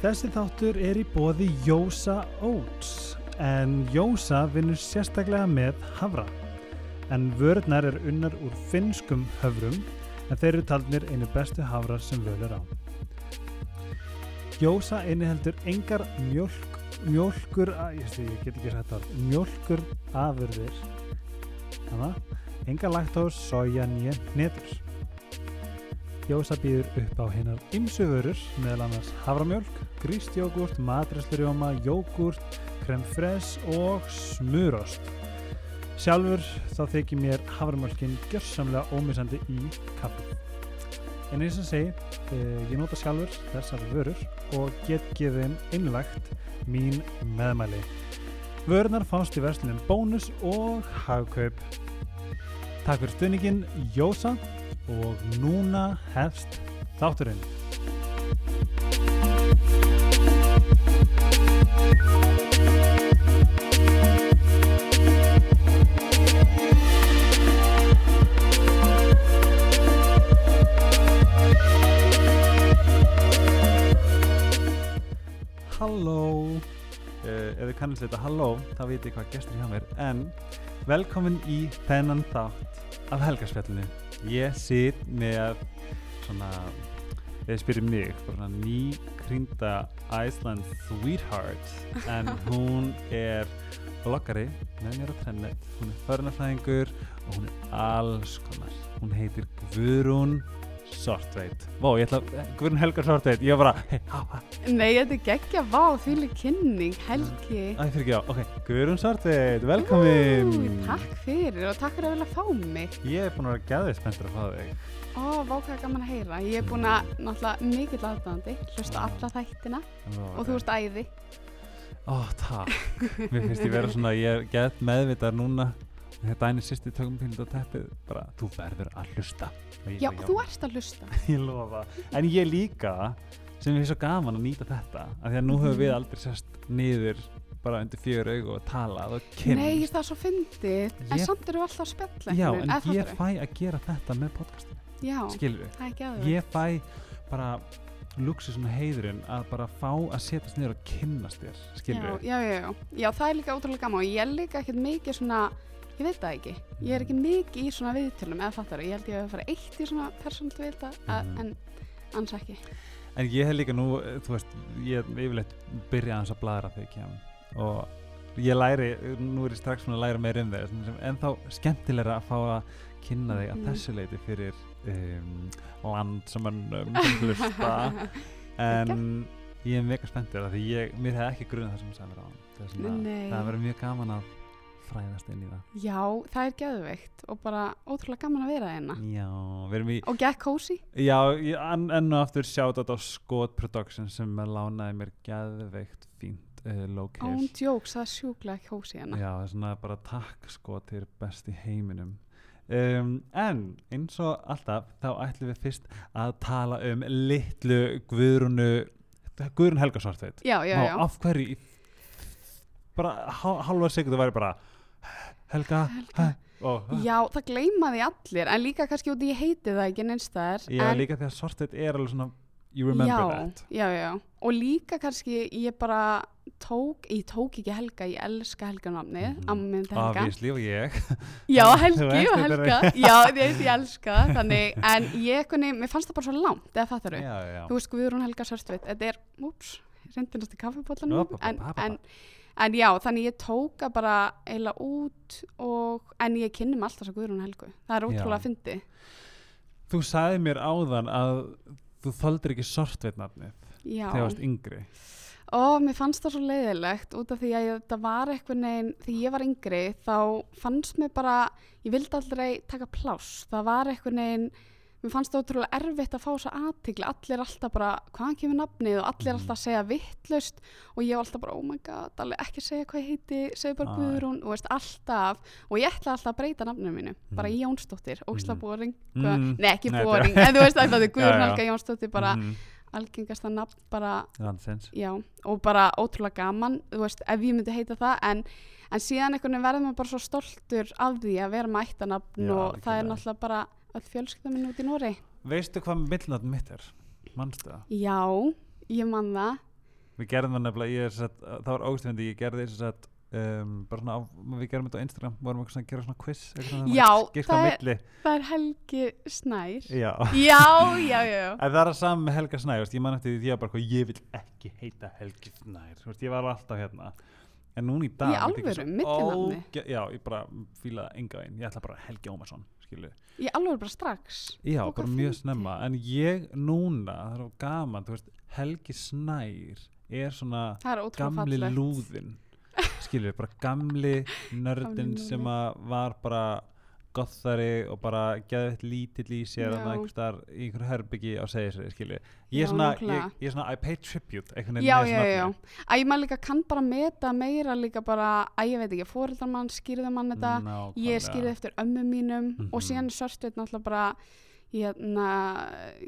Þessi þáttur er í bóði Jósa Oats en Jósa vinnur sérstaklega með havra. En vörðnar er unnar úr finnskum höfrum en þeir eru taldnir einu bestu havrar sem völur á. Jósa inniheldur engar mjölk, mjölkur, að, ég, ég get ekki sagt það, mjölkur afurðir. Engar laktós, soja, nýja, netur. Jósa býður upp á hinnar ymsu vörur, meðal annars havramjölk, grístjógurt, matræslurjóma, jógurt, krem fres og smurost. Sjálfur þá þykir mér havramjölkin gjörsamlega ómissandi í kaffið. En eins og segi, eh, ég nota sjálfur þessar vörur og get gefið innlagt mín meðmæli. Vörunar fást í verslunum bónus og hagkaup. Takk fyrir stuðningin Jósa og núna hefst þátturinn. Halló, uh, ef þið kannast þetta halló, þá veit ég hvað gestur hjá mér, en velkomin í þennan þátt af helgarsfjallinu. Ég sit með svona, eða spyrir mig, nýkrynda Iceland Sweetheart, en hún er bloggari með mér á trennet, hún er förnafræðingur og hún er alls konar. Hún heitir Guðrún Sortveit. Vó, ég ætla, Guðrún Helgar Sortveit, ég var bara, hei, há, há, Nei, þetta er geggja vá, því kynning, Helgi. Æ, fyrir ekki á, ok, Guðrún Svartveit, velkomin. Ú, takk fyrir og takk fyrir að vilja fá mig. Ég er búin að vera gæðið spenntur að fá þig. Ó, vá, hvað gaman að heyra. Ég er búin að, náttúrulega, mikill aðdæðandi, hlusta alla þættina. Og þú ert æði. Ó, takk. Mér finnst ég vera svona, ég er gæðið meðvitað núna. Þetta einu sýsti tökum pílut hlusta Já, bara, þú ert að hlusta. Ég lofa En ég líka, sem finnst svo gaman að nýta þetta af Því að nú höfum Mhm. við aldrei sest niður bara undir fjögur augu og talað og kynnt Nei, það er svo fyndið, en samt eru við alltaf spjalla. Já, en ég fattarðu? fæ að gera þetta með podcastinu Já, Skilur við er ég fæ bara luxus svona heiðurinn að bara fá að setjast niður og kynnast þér já, skilur já, já, já. Já, það er líka ótrúlega gaman og ég er líka ekkert mikið svona, ég veit það ekki, ég er ekki mikið í svona viðtölum eða fattar ég held ég að fara eitt í svona persónt viðtal, Mhm. en annars ekki. en ég hef líka nú, þú veist ég yfirleitt byrja aðeins að bladra þegar ég kem og ég læri nú er ég strax svona að læra meir um þeir en þá skemmtilegra að fá að kynna þig að Mhm. þessu leiti fyrir um, landsmönnum sem hlusta en ég er mega spenntur af því ég, mér hef ekki grunað það sem þú sagði mér á það er Nei. það verður mjög gaman að fræðast inn í það Já, það er geðveikt og bara ótrúlega gaman að vera hérna. Já, við erum í Og gekk kósi? Já, ég, enn, og aftur sjátt á Scott Productions sem lánaði mér geðveikt fínt uh, Án location djóks, það er sjúklega kósi hérna. Já, það er svona bara takk Scott þér best í heiminum um, En eins og alltaf þá ætlum við fyrst að tala um litlu Guðrunu Guðrun Helga Svartveit Já, já, já. Af hverju bara hál- hálfa sekundu væri bara Helga, Helga. hæ? Og, Já, það gleymaði allir, en líka kannski út í heiti það ekki neinstæðar. Já, en, líka þegar Svartveit er alveg svona You remember já, that. Já, já, og líka kannski ég bara tók, ég tók ekki Helga, ég elska Helga namnið, Mhm. amma minn til Helga. Obviously og ég. Já, Þú Helgi og Helga, já, ég, ég elska þannig, en ég, kunni, mér fannst það bara svo langt, eða fattar Já, já, Þú veist, Guðrún Helga Sörstveit, þetta er, úps, reyndinast í Ó, kaffibólanum, ba, ba, en, en, en já, þannig ég tóka bara eila út og, en ég kynni mig alltaf svo Guðrún Helgu, það er ótrúlega fyndið. Þú sagði mér áðan að þú þoldir ekki sortveitnafnið þegar þú varst yngri. Og mér fannst það svo leiðilegt út af því að ég, það var eitthvað neginn, þegar ég var yngri þá fannst mér bara, ég vildi aldrei taka pláss, það var eitthvað neginn, mér fannst það ótrúlega erfitt að fá þessa aðtikli, allir alltaf bara, hvaðan kemur nafnið? Og allir alltaf að segja vittlust og ég var alltaf bara, oh my god, ekki segja hvað ég heiti, segja bara. Guðrún, og veist, alltaf, og ég ætla alltaf að breyta nafninu mínu, bara í Jónsdóttir, Mhm. boring, Mm, nei ekki nei, boring, en þú veist er Guðrún. Helga Jónsdóttir, bara mhm, algengasta nafn, bara Já, og bara ótrúlega gaman, þú veist, ef ég myndi heita það, en, en síðan verður maður bara svo stoltur af því að vera með ættanafn Öll fjölskylda minn út í Nóri. Veistu hvað millnafn mitt er? Manstu það? Já, ég man það, við gerðum það nefnilega ég satt, það var ógstfindi, ég gerði þess að um, bara svona, á, við gerum þetta á Instagram vorum svona að gera svona quiz svona, Já, það er- Það er Helgi Snær. já Já, já, já, það er að saman með Helga Snær, veist, ég man eftir því því að bara, ég vil ekki heita Helgi Snær, veist, ég var alltaf hérna. En núna í dag... Í alvöru, óge- Já, ég bara fílaði enga einn, ég ætla bara Helgi Ómarsson, skilu. Ég alveg bara strax. Já, bara mjög fyndið. snemma, en ég núna, það er of gaman, þú veist, Helgi Snær er svona er gamli fallegt. lúðin, skilur, bara gamli nördin sem var bara gothari og bara geði eitt lítill í sér Já. að einhver staðar í einhverju herbyggi á segja sér, skilur. Ég Já, er svona, ég, ég er svona, I pay tribute, veginn Já, já, já. nafni. Að ég maður líka kann bara meta meira líka bara, að ég veit ekki, fóreldrar mann skýrði mann þetta. Ég Nákvæmlega. skýrði eftir ömmu mínum og Mhm. síðan er Sörtveit náttúrulega bara, hérna,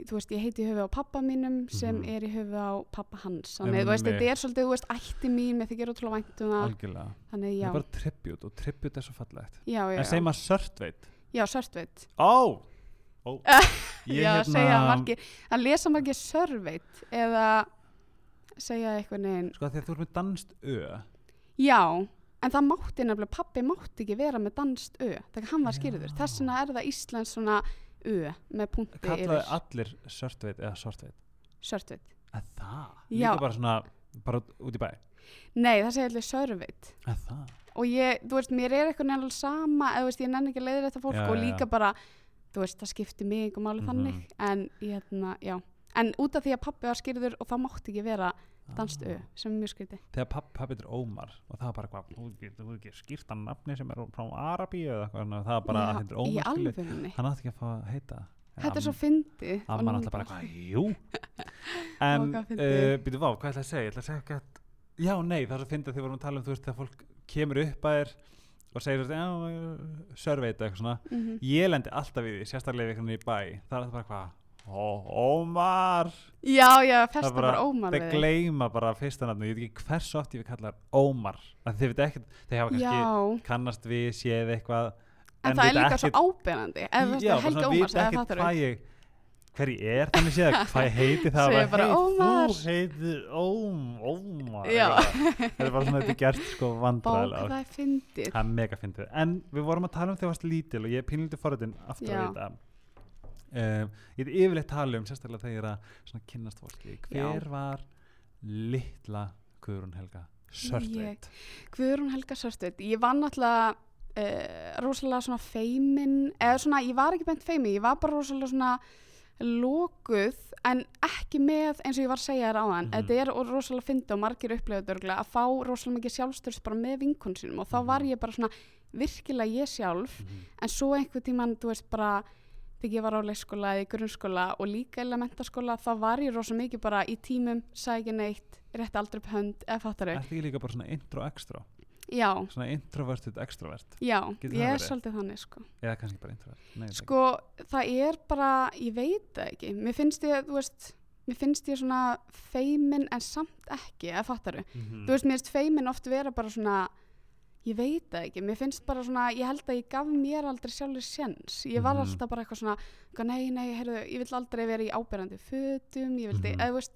þú veist, ég heiti í höfu á pappa mínum sem Mhm. er í höfu á pappa hans. Þannig, þú veist, þetta er svolítið, þú veist, ætti mín, mér þykir ótrúlega vænt um það. Algjörlega. Það er bara tribute og tribute er svo fallegt. já, já. En segir maður sörtveit? Já, Sörtveit. Ó! Ó. Ég já, hérna- segja margir, að lesa margir Sörveit eða segja eitthvað neginn. Sko því að þú ert með danst ö. Já, en það mátti nefnilega, pappi mátti ekki vera með danst ö, þegar hann var skýrður. Þess vegna er það Íslands svona ö með punkti Kallaði yfir allir sörtveit eða sortveit? Sörtveit. Að það? Já. Líka bara svona, bara út í bæ? Nei, það segja allir Sörveit. Að það? Og ég, þú veist, mér er eitthvað nefnilega sama, eða þú veist, ég nenni ekki að leiðir þetta fólk Já, og já, líka já. bara, þú veist, það skipti mig og máli Mhm. þannig, en hérna, já. En út af því að pappi var skýrður og það mátti ekki vera danst Ah. sem er mjög skrítið. Þegar papp, pappi er Ómar og það var bara hvað, þú getur ekki skýrt hann nafni sem er frá Arabíu eða eitthvað, að það var bara að þetta er Ómar alvöfunni. Hann átti ekki að fá að heita. Þetta er svo og Amma nú náttúrulega bara, hvað, jú En, uh, býtu vá, hvað ætla að segja? Ég ætla að segja eitthvað Já, nei, það er svo fyndið að þið vorum að tala um, þú veist, þegar fólk kemur upp að þér og segir, já, sörveita eitthvað svona Mhm. Ég lendi alltaf í því, sérstaklega í bæ Það er það bara hvað Ómar! Já, já, Það er bara- bara ómar Þeir gleyma bara fyrsta nafni Ég veit ekki hversu oft ég við kalla þær Ómar Þið veit ekkert, þeir hafa kannski kannast við, séð eitthvað en, það er líka ekkert- svo veist Já, að eða ekkert fattar hvað ég hver ég er, þannig séð. Hvað ég heiti það var, bara, Ómar." þú heitir Óm, Ómar þetta er bara svona þetta er gert sko Bók, vandræðilega það er fyndið. það er mega fyndið, en við vorum að tala um þegar þú varst lítil og ég er pínlítið forðin aftur á þetta um, ég er yfirleitt tala um sérstaklega þegar ég er að svona kynnast fólki hver Já. var litla Guðrún Helga Sörtveit Guðrún Helga Sörstut, ég var náttúrulega uh, rosalega svona feimin, eða svona, ég var ekki beint feimin, ég var bara rosalega svona lokuð, en ekki með eins og ég var að segja þér áðan, Mhm. þetta er rosalega fyndið og margir örgulega að fá rosalega mikið sjálfstyrst bara með vinkun sínum og þá Mhm. var ég bara svona virkilega ég sjálf Mhm. en svo einhver tíman, þú veist, bara þegar ég var á leikskóla eða í grunnskóla og líka eða mentaskóla, þá var ég rosa mikið bara í tímum, ekki neitt rétti aldrei upp hönd, eða fattar þau Ertu ekki líka bara svona intro extra já, svona introverted extrovert já, Getur ég er svolítið þannig sko. eða kannski bara introvert Nei, sko, það er bara ég veit það ekki, mér finnst ég þú veist, mér finnst ég svona feimin en samt ekki, eða fattar þau ekki. Mhm. þú veist, mér finnst feimin oft vera bara svona ég veit það ekki, mér finnst bara svona ég held að ég gaf mér aldrei sjálfur sjens ég var Mhm. alltaf bara eitthvað svona nei, nei, heyrðu, ég vill aldrei vera í ábyrjandi fötum, ég vildi, Mhm. eða veist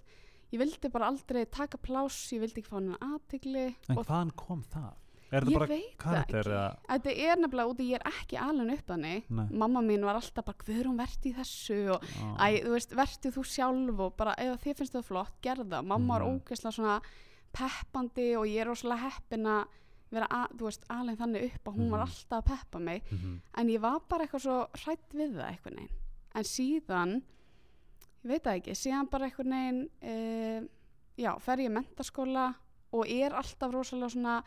ég vildi bara aldrei taka pláss ég vildi ekki fá hennar aðtigli En hvaðan kom það? Er það bara karakter eða? þetta er nefnilega úti, ég er ekki alveg upp þannig mamma mín var alltaf bara, Guðrún, verði í þessu og Á. Æ, þú veist, vertu þú sjálf og bara ef þið finnst það flott, gerð það mamma var Mhm. ógeðslega svona peppandi og ég er rosalega heppin að vera, að, þú veist, alveg þannig upp að hún var Mhm. alltaf að peppa mig Mhm. en ég var bara eitthvað svo hrætt við það eitthvað neginn en síðan ég veit það ekki, síðan bara eitthvað neginn uh, já, fer ég mentaskóla og er alltaf rosalega svona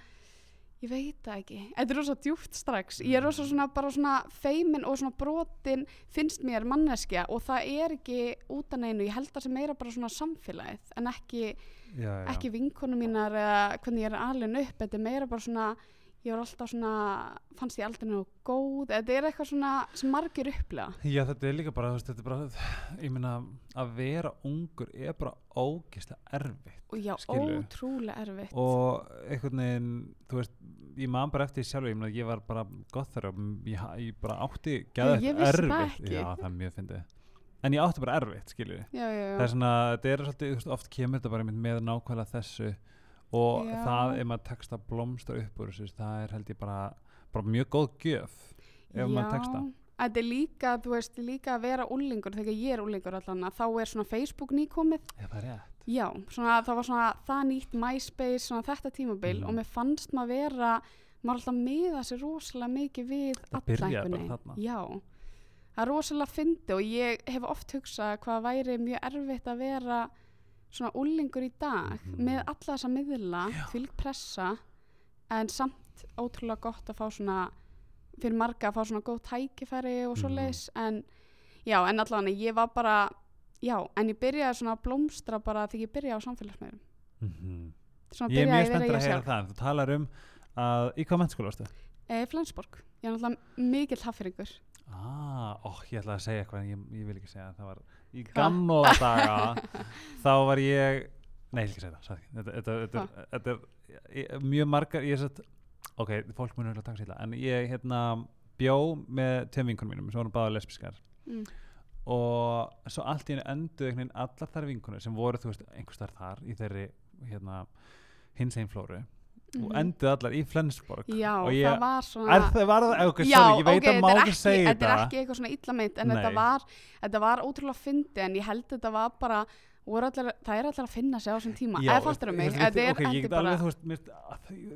ég veit það ekki, þetta er rosa djúpt strax. Ég er rosa Mm. svona bara svona feimin og svona brotin finnst mér manneskja. Og það er ekki út af neinu, ég held það sem meira bara svona samfélagið en ekki, Já, já. ekki vinkonu mínar eða hvernig ég er alveg upp, þetta er meira bara svona ég var alltaf svona, fannst ég aldrei nú góð, þetta er eitthvað svona sem margir upplega Já, þetta er líka bara, þetta er bara, ég meina, að vera ungur er bara ógeðslega erfitt. já, Skilurðu? ótrúlega erfitt Og einhvern veginn, þú veist, ég man bara eftir því sjálfur, ég meina, ég var bara gott þar og ég, ég bara átti vissi það erfitt. ekki. Já, það er mjög fyndið. en ég átti bara erfitt skilju já, já, já. það er svona, þetta er svolítið, þú veist, oft kemur þetta bara með nákvæmlega þessu og Já. það ef maður tekst að blómstra upp úr þessu, það er held ég bara, bara mjög góð gjöf ef maður tekst það Þetta er líka, þú veist, líka að vera úlingur þegar ég er úlingur allan að þá er svona Facebook nýkomið Já, það er rétt Já, svona, það var svona það nýtt MySpace, svona þetta tímabil Mhm. og mér fannst maður vera, maður alltaf miða sér rosalega mikið við þarna. Já, það er rosalega fyndi og ég hef oft hugsað hvað væri mjög erfitt að vera svona úlingur í dag Mhm. með alla þessa miðla, fylg pressa en samt ótrúlega gott að fá svona fyrir marga að fá svona góð tækifæri og Mhm. svoleiðis en já, en allavega ég var bara já, en ég byrjaði svona að blómstra bara þegar ég byrjaði á samfélagsmiðlum Mhm. svona Ég er mjög spenntur að heyra það þú talar um að, í hvað mennskóla varstu? e, Flensborg, ég er náttúrulega mikill haffyringur Ah, ó, ég ætla að segja eitthvað en ég, ég vil ekki segja það var í gamla daga þá var ég nei, ég vil ekki segja það, þetta, þetta, er- mjög margar ég er satt, ok, fólk munur að taka sér en ég hérna bjó með tveim vinkunum mínum sem voru báða lesbiskar mm. og svo allt í henni endu einhvern veginn allar þar vinkunir sem voru þú veist einhvers þar þar í þeirri hérna hins einn flóru og Mhm. endu allar í Flensborg. Já, og ég, það var svona er það, var það, ok, Já, sorry, ég veit ok, að má er ekki segja Þetta er þetta. ekki eitthvað svona illa meint en þetta var, þetta var ótrúlega fyndi en ég held þetta var bara allir, það er allir að finna sig á þessum tíma. Eða fattur mig, við, þetta er, ok, ég þetta get er bara alveg, veist, mér,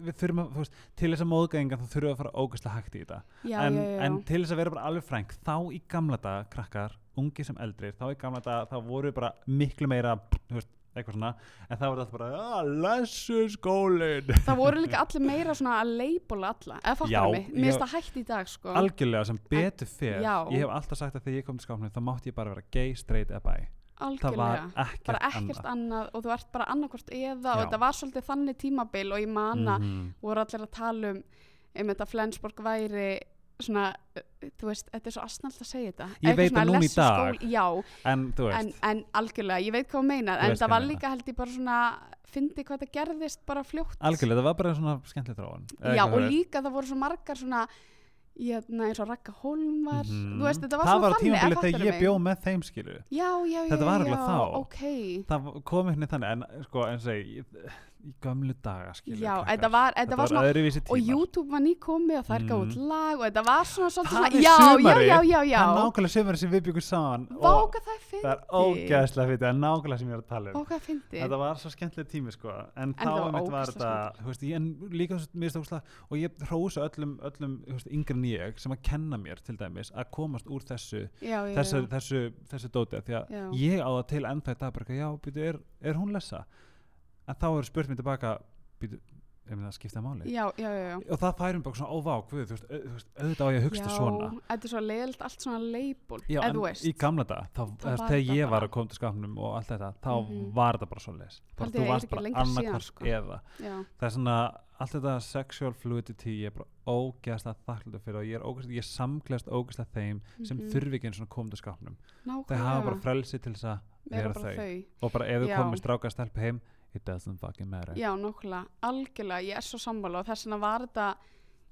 við þurfum að, veist, til þess að móðgæðinga þá þurfum við að fara ógæslega hægt í þetta. Já, en, já, já, en til þess að vera bara alveg frænk þá í gamla dag, krakkar, ungi sem eldri þá í gamla dag, þá voru við bara miklu meira, þú veist, eitthvað svona en þá voru þetta bara, að lessu skólin það voru líka allir meira svona að leipula alla, eða fattur mig mér finnst það hægt í dag sko algjörlega sem betur já. ég hef alltaf sagt að þegar ég kom til skápnum þá mátti ég bara vera gay, straight eða það var algjörlega ekkert, bara ekkert annað annað og þú ert bara annarkvort eða og Já. þetta var svolítið þannig tímabil og ég mana Mhm. voru allir að tala um um þetta Flensborg væri svona, uh, þú veist, þetta er svo asnalt að segja þetta Ég Eitthvað veit það núna í dag. skóli- já, en en, en algjörlega, ég veit hvað þú meinar Þú en það var ég líka held ég bara svona fyndi hvað það gerðist bara fljótt algjörlega, það var bara svona skemmtileg þróun eða já og líka það voru svo margar svona jötna, eins og Ragga Holmar Mhm. þú veist, þetta var það svona var á þannig tímabilið eða þegar ég mig? bjó með þeim skilu já, já, já, Þetta var já, þá. ok það kom einhvern veginn þannig en sko, eins og segi, í, gömlu daga já, þetta var, þetta var svona og YouTube var nýkomið og mm. gátt Mhm. lag og þetta var svona Það svona, er já, sumarið. já, já, já. Það er nákvæmlega sömur sem við byggum saman og það er það er ógeðslega fyrir, það er nákvæmlega sem ég er að tala um. Það Þetta var svo skemmtileg tími sko en, þá það var var þetta veist, ég, en líka þú veist, mér stókslega og ég hrósa öllum, öllum veist, yngri en ég sem að kenna mér til dæmis að komast úr þessu þessu, dóti því að ég á það til bara, eitthvað, já, býtu, er, er hún lesa en þá er spurt mér tilbaka býtu, mér það skiptað máli já, já, já, já. og það færum bara svona óvá guð, þú veist, au- þú veist, auðvitað á ég að hugsta svona þetta er svo leiðilt allt svona leipul Já, eða en þú veist í gamla dag, þá, þess, var þegar þetta ég var bara. að koma til skapnum og allt þetta, þá Mhm. var þetta bara svo leis bara Haldið þú að varst er ekki bara lengra síðan, annarkvart sko. eða já, það er svona, allt þetta sexual fluidity ég er bara ógeðslega þakklúta fyrir og ég er ógeðslega, ég samglast ógeðslega þeim sem Mhm. þurfi ekki eins og koma til skapnum nákvæmlega hafa bara frelsi til þess að vera þau þau og bara ef þau Já. komið stráka stelp heim it doesn't fucking matter. Já, nákvæmlega, algjörlega, ég er svo sammála og þess vegna var þetta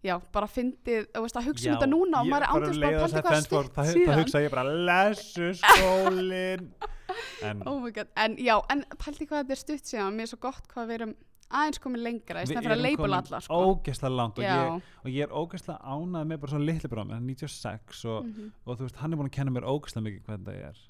já, bara fyndið, þú veist, að hugsa um þetta núna og maður er um bara að og pælta hvað Flensborg, stutt það, það síðan. hugsa ég bara lesu skólin en oh my god, en já, en pælti hvað þetta er stutt síðan mér er svo gott hvað við erum aðeins komið lengra í stæðan fyrir að leipula alla sko. ógeðslega langt og ég, og ég er ógeðslega ánað með bara svona litli brómi, hann er 96 og, mhm. og þú veist, hann er búin að kenna mér ógeðslega mikið hvernig það er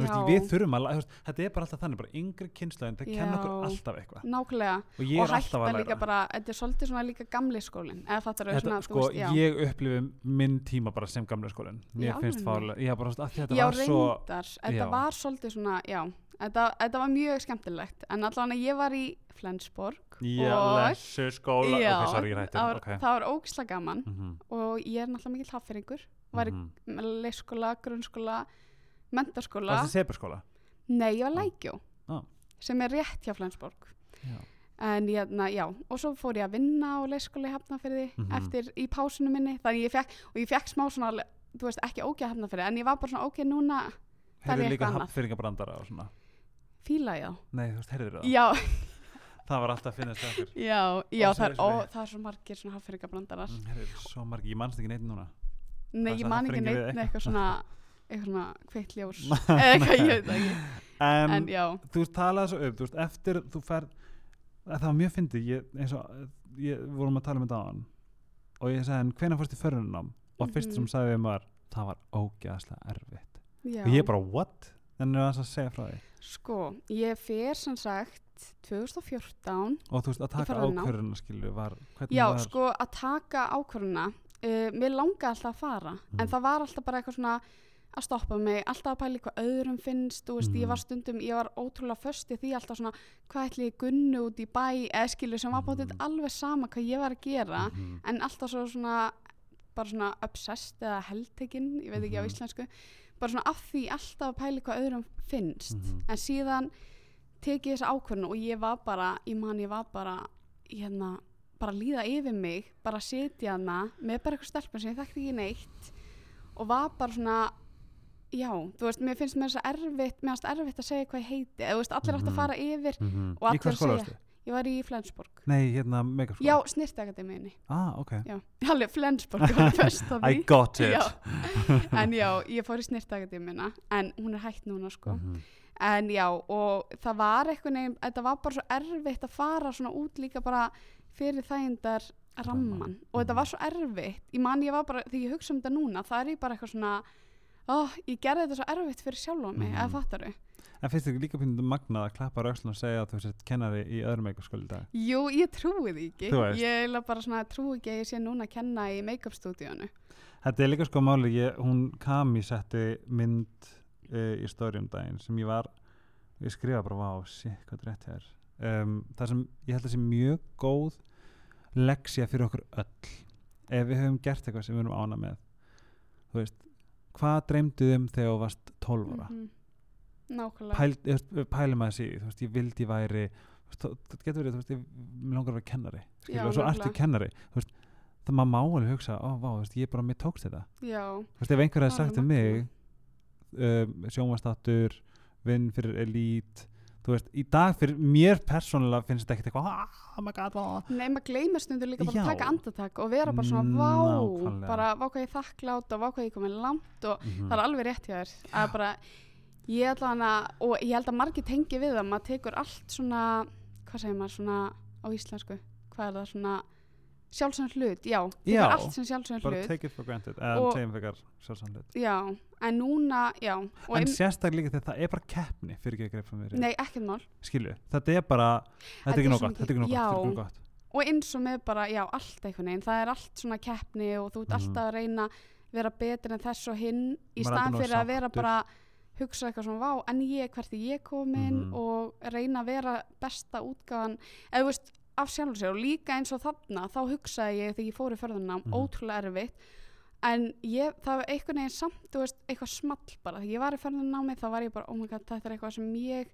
veist, við þurfum að, veist, þetta er bara alltaf þannig bara yngri kynslaðin, það kenna okkur Já. alltaf eitthvað. Nákvæmlega. Og og hætta að líka bara, þetta er svolítið svona líka gamli skólinn eða þetta, svona, sko, þú veist, já. ég upplifi minn tíma bara sem gamla skólinn. Í mér finnst alvörunni? fálega, já bara veist, þetta já, var svo reyndar, þetta já. var svolítið svona, já. Þetta, þetta var mjög skemmtilegt. En allavega ég var í Flensborg já, og lesu skóla. Já, ok, sorry, ég hætti það var, okay. það var ógislega gaman. Mm og ég er náttúrulega mikill haffyringur var í -hmm. leikskóla, grunnskóla mentaskóla Varstu í seberskóla? nei, ég var lækjó Ah. sem er rétt hjá Flensborg Já. en hérna, já, og svo fór ég að vinna á leikskóla í Hafnarfirði Mhm. eftir í pásunum minni, þannig ég fekk og ég fekk smá svona, þú veist, ekki ógeð Hafnarfirði en ég var bara svona, ok, núna Það er eitthvað líka annað. hafnfyrringabrandara og svona fíla ég þá Nei, þú veist, heyrður það? já, Það var alltaf að finnast okkur já, já, Og það er, ó, það er svo margir svona Hafnarfirðingabrandarar mm, svo margi, ég manst ekki neitt núna nei, ég man ekki neitt eitthvað svona eitthvað svona kveikt ljós. Eða eitthvað, ég veit það ekki. En, en já, þú veist talaði svo upp þú veist, eftir þú fer það var mjög fyndið ég, eins og ég, vorum að tala um þetta á hann og ég sagði hann hvenær fórst í förunum og mm fyrst sem Mhm. sagði við maður það var ógæðslega erfitt. Já. og ég bara what? þannig er það að segja frá því. Sko, ég fer sem sagt 2014 og þú veist að taka ákvörðuna skilu var Já, var sko að taka ákvörðuna uh, mér langaði alltaf að fara. Mhm. en það var alltaf bara eitthvað svona að stoppa mig, alltaf að pæla í hvað öðrum finnst þú veist, Mhm. ég var stundum, ég var ótrúlega föst í því alltaf svona, hvað ætli ég gunnu út í bæ eða skilu sem var bótið Mhm. alveg sama hvað ég var að gera Mhm. en alltaf svo svona bara svona obsessed eða heldtekinn, ég veit ekki á Mhm. íslensku bara svona af því alltaf að pæla í hvað öðrum finnst Mhm. en síðan tekið þessa ákvörðun og ég var bara, ég man ég var bara hérna, bara líða yfir mig bara að sitja hana með bara eitthvað stelpun sem ég þekkti ekki neitt og var bara svona já, þú veist, mér finnst mér þess að erfitt mér finnst erfitt að segja hvað ég heiti eða, þú veist, allir átt Mhm. að fara yfir Mhm. og í hvað allir skóla segja- ég var í Flensborg Nei, hérna megaskóla já, snirtakademiðinni, ah, ok já, alveg Flensborg var á I því got it Já. en já, ég fór í snirtakademiðina en hún er hægt núna sko Mhm. en já, og það var eitthvað neginn, þetta var bara svo erfitt að fara svona út líka bara fyrir þægindar ramman Rammann, og þetta mhm. var svo erfitt ég man ég var bara, þegar ég hugsa um þetta núna það er ég bara eitthvað svona ó, ég gerði þetta svo erfitt fyrir sjálfa mig, Mhm. eða fattar þau En finnst þið líka pínum magnað að klappa raukslan og segja að þú sért kennari í öðrum megaskóla í dag? Jú, ég trúi því ekki ég eiginlega bara svona trúi ekki að ég sé núna að kenna í make-up stúdíónu Þetta er líka sko máli, ég, hún Kami setti mynd uh, í stóri um daginn sem ég var, ég skrifa bara, vá, shit, hvað er rétt hér. Um, það sem ég held að sé mjög góð leksja fyrir okkur öll. Ef við höfum gert eitthvað sem við erum ána með, þú veist, hvað dreymduð um þegar þú varst 12 ára? Mhm. nákvæmlega Pæl, ég veist, pælum að þessi, þú veist, ég vildi væri, það getur verið, þú veist, ég, langar að vera kennari, skilur, Já, og svo ertu nákvæmlega. kennari, þú veist, það maður má alveg hugsa, ó, vá, þú veist, ég bara, mér tókst þetta. já, Þú veist, ef einhver er sagt um mig um, sjónvastáttur vinn fyrir elít þú veist, í dag fyrir mér persónulega finnst þetta ekkert eitthvað "Ah, oh my god, oh. Nei, maður gleymir stundur líka bara að taka andatak og vera bara svona, vá, bara vá hvað ég þakklátt og vá hvað ég komin langt og Mhm. það er alveg rétt hjá þér. Að bara, ég ætla hana og ég held að margir tengi við það, maður tekur allt svona, hvað segir maður svona á íslensku, hvað er það svona sjálfsögn hlut, já, Já, allt sem sjálfsögn bara hlut. take it for granted eða Og- segjum fyrir sjálfsamlega já, en núna, já og en ein, sérstaklega líka þegar það er bara keppni fyrir ekki að greið frá mér nei, ekkert mál. Skilju, þetta er bara þetta Þetta er ekki er nóg gott, þetta er ekki nóg gott, þetta er ekki nóg gott. Og eins og með bara, já, allt einhvern veginn það er allt svona keppni og þú ert Mhm. alltaf að reyna vera betur en þess og hinn í er staðan fyrir að vera bara hugsa eitthvað svona, vá, en ég, hvert er ég komin? Mhm. og reyna að vera besta útgáðan, eða þú veist af sjálfur sér og líka eins og þarna þá hugsaði ég þegar ég fór í förðunam Mhm. ótrúlega erfitt en ég, það var einhvern veginn samt, þú veist, eitthvað small bara, þegar ég var í förðunámi þá var ég bara, oh my god, þetta er eitthvað sem ég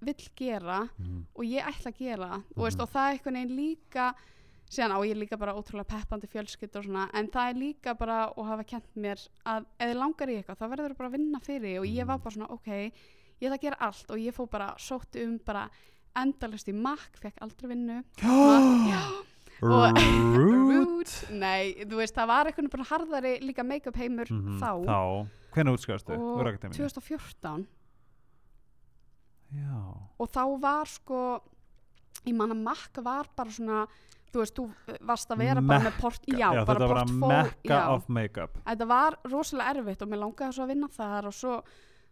vill gera Mhm. og ég ætla að gera það, þú veist, Mhm. og það er einhvern veginn líka síðan á ég líka bara ótrúlega peppandi fjölskyld og svona, en það er líka bara og hafa kent mér að ef þið langar í eitthvað þá verður þú bara að vinna fyrir og ég var Mhm. bara svona, ok, ég ætla að gera allt og ég fór bara, sótti um bara endalust í makk, fekk aldrei vinnu. Já, og- Rude. Nei, þú veist, það var einhvern veginn bara harðari líka make-up heimur Mhm, þá. Þá, hvernig akademíunni? 2014 já, og þá var sko ég man að makk var bara svona þú veist, þú varst að vera bara með port, já, já bara þetta var að portfó mekka já. of make-up. Þetta var rosalega erfitt og mér langaði svo að vinna þar og svo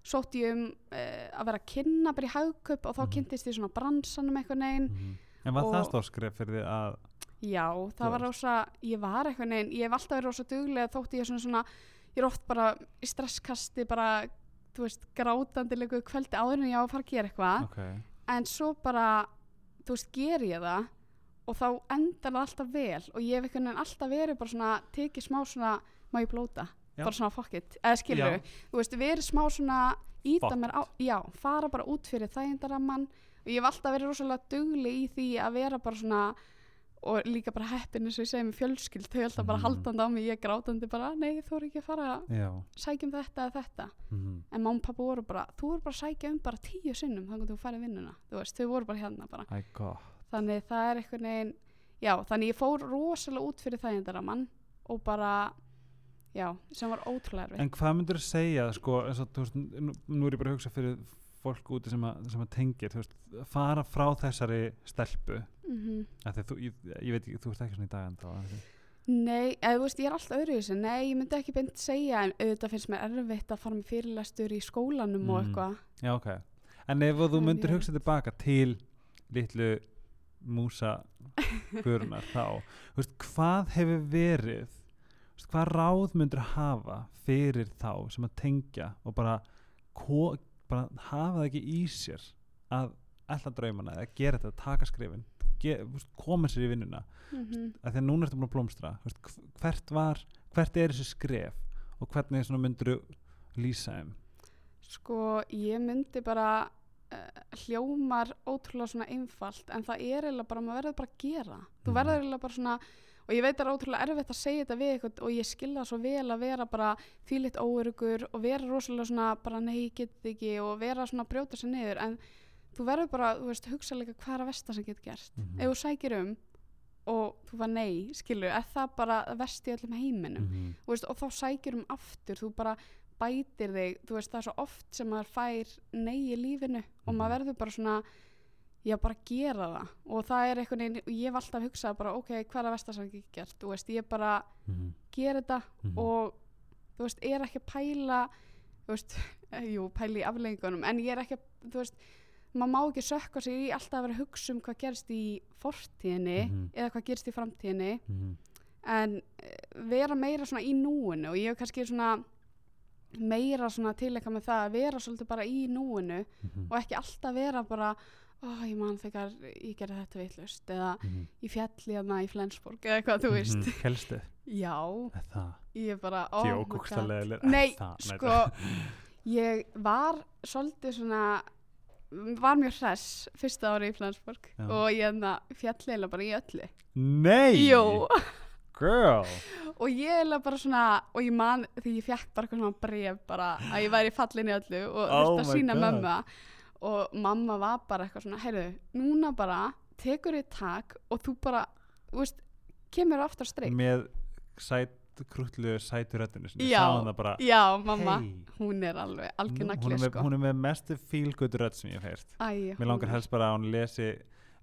sótt ég um uh, að vera að kynna bara í hagköp og þá Mhm. kynntist ég svona bransanum eitthvað neginn Mhm. en var það stórskref fyrir því að já, það var rosa, ég var eitthvað neginn ég hef alltaf verið rosa duglega þótt ég svona svona ég er oft bara í stresskasti bara, þú veist, grátandi líka kvöldi áður en ég á að fara að gera eitthvað ok, en svo bara þú veist, ger ég það og þá endar það alltaf vel og ég hef einhvern veginn alltaf verið bara svona tekið smá svona, má ég blóta Já. bara svona fuck it, eða skilur Já. þú veist, verið smá svona íta mér á, já, fara bara út fyrir þægindaramman og ég hef alltaf verið rosalega dugli í því að vera bara svona og líka bara heppin eins og ég segi með fjölskyld. Þau alltaf bara Mhm. haldandi á mig, ég grátandi bara nei, þú er ekki að fara að já. sækja um þetta eða þetta. Mhm. en og pappa voru bara, þú voru bara að sækja um bara tíu sinnum þannig að þú færið vinnuna. Þú veist, þau voru bara hérna bara. Þannig það er einhvern veginn já, þannig ég fór rosalega út fyrir þægindaramann og bara já, sem var ótrúlega erfitt. En hvað myndur þú segja, sko, og, veist, nú, nú er ég bara að hugsa fyrir fólk úti sem að, sem að tengir, veist, fara frá þessari stelpu, mm því að þú, ég, ég veit ekki, þú veist ekki svona í dag en þá, Nei, eða veist, ég er alltaf öðruvísi. Nei, ég myndi ekki beint segja en auðvitað finnst mér erfitt að fara með fyrirlestur í skólanum og Mm. eitthvað. Já, ok. En ef þú myndir mjög hugsa tilbaka til litlu músa gurunar þá, veist, hvað hefur verið, hvað ráð myndir hafa fyrir þá sem að tengja og bara, bara hafa það ekki í sér að ætla draumana eða gera þetta, taka skrifin ge, koma sér í vinnuna. Mm að því að núna ertu búin að blómstra hvert var, hvert er þessi skref og hvernig myndir lýsa þeim? Sko, ég myndi bara uh, hljómar ótrúlega svona einfalt en það er eiginlega bara, maður verður bara að gera þú Mhm. verður eiginlega bara svona og ég veit að það er ótrúlega erfitt að segja þetta við eitthvað og ég skilða svo vel að vera bara þvílitt óörugur og vera rosalega svona bara nei, get ekki og vera svona að brjóta sér niður en þú verður bara, þú veist, hugsa líka hvað er að versta sem getur gert Mhm. ef þú sækir um og þú var nei, skilur, er það bara verst í öllum heiminum -hmm. Þú veist, og þá sækir um aftur þú bara bætir þig þú veist, það er svo oft sem maður fær nei í lífinu og Mhm. maður verður bara svona já, bara gera það og það er einhvern veginn, ég hef alltaf hugsað bara, ok, hvað er að versta sem ég get gert þú veist, ég bara gera þetta Mhm. og þú veist, er ekki að pæla þú veist, jú, pæla í afleggingunum en ég er ekki, að- þú veist maður má ekki sökka sig í alltaf að vera að hugsa um hvað gerist í fortíðinni Mhm. eða hvað gerist í framtíðinni Mhm. en eh, vera meira svona í núinu og ég hef kannski svona meira svona tileika með það að vera svolítið bara í núinu Mhm. og ekki alltaf vera bara ó, ég man þegar ég gerði þetta veitlust eða Mhm. ég fjalli hana í Flensborg eða eitthvað, þú veist Mhm. Helstu, já, það ég bara oh nei, það? Sko ég var svolítið svona var mjög hress fyrsta ári í Flensborg Já. og ég hérna fjalli eða bara í öllu Nei Jú. Girl og ég er bara svona og ég man því ég fekk bara eitthvað svona bref bara að ég væri fallin í öllu og Oh að my sína God. mömmu. Og mamma var bara eitthvað svona heyrðu, núna bara tekur þið tak og þú bara, þú veist kemur aftur streik með sæt, krútlu sætu röddinu sinni Já. Já, mamma, hey. hún er alveg Nú- algjör hún, er með, með mestu rödd sem ég hef heyrt Æ, Mér langar helst bara að hún lesi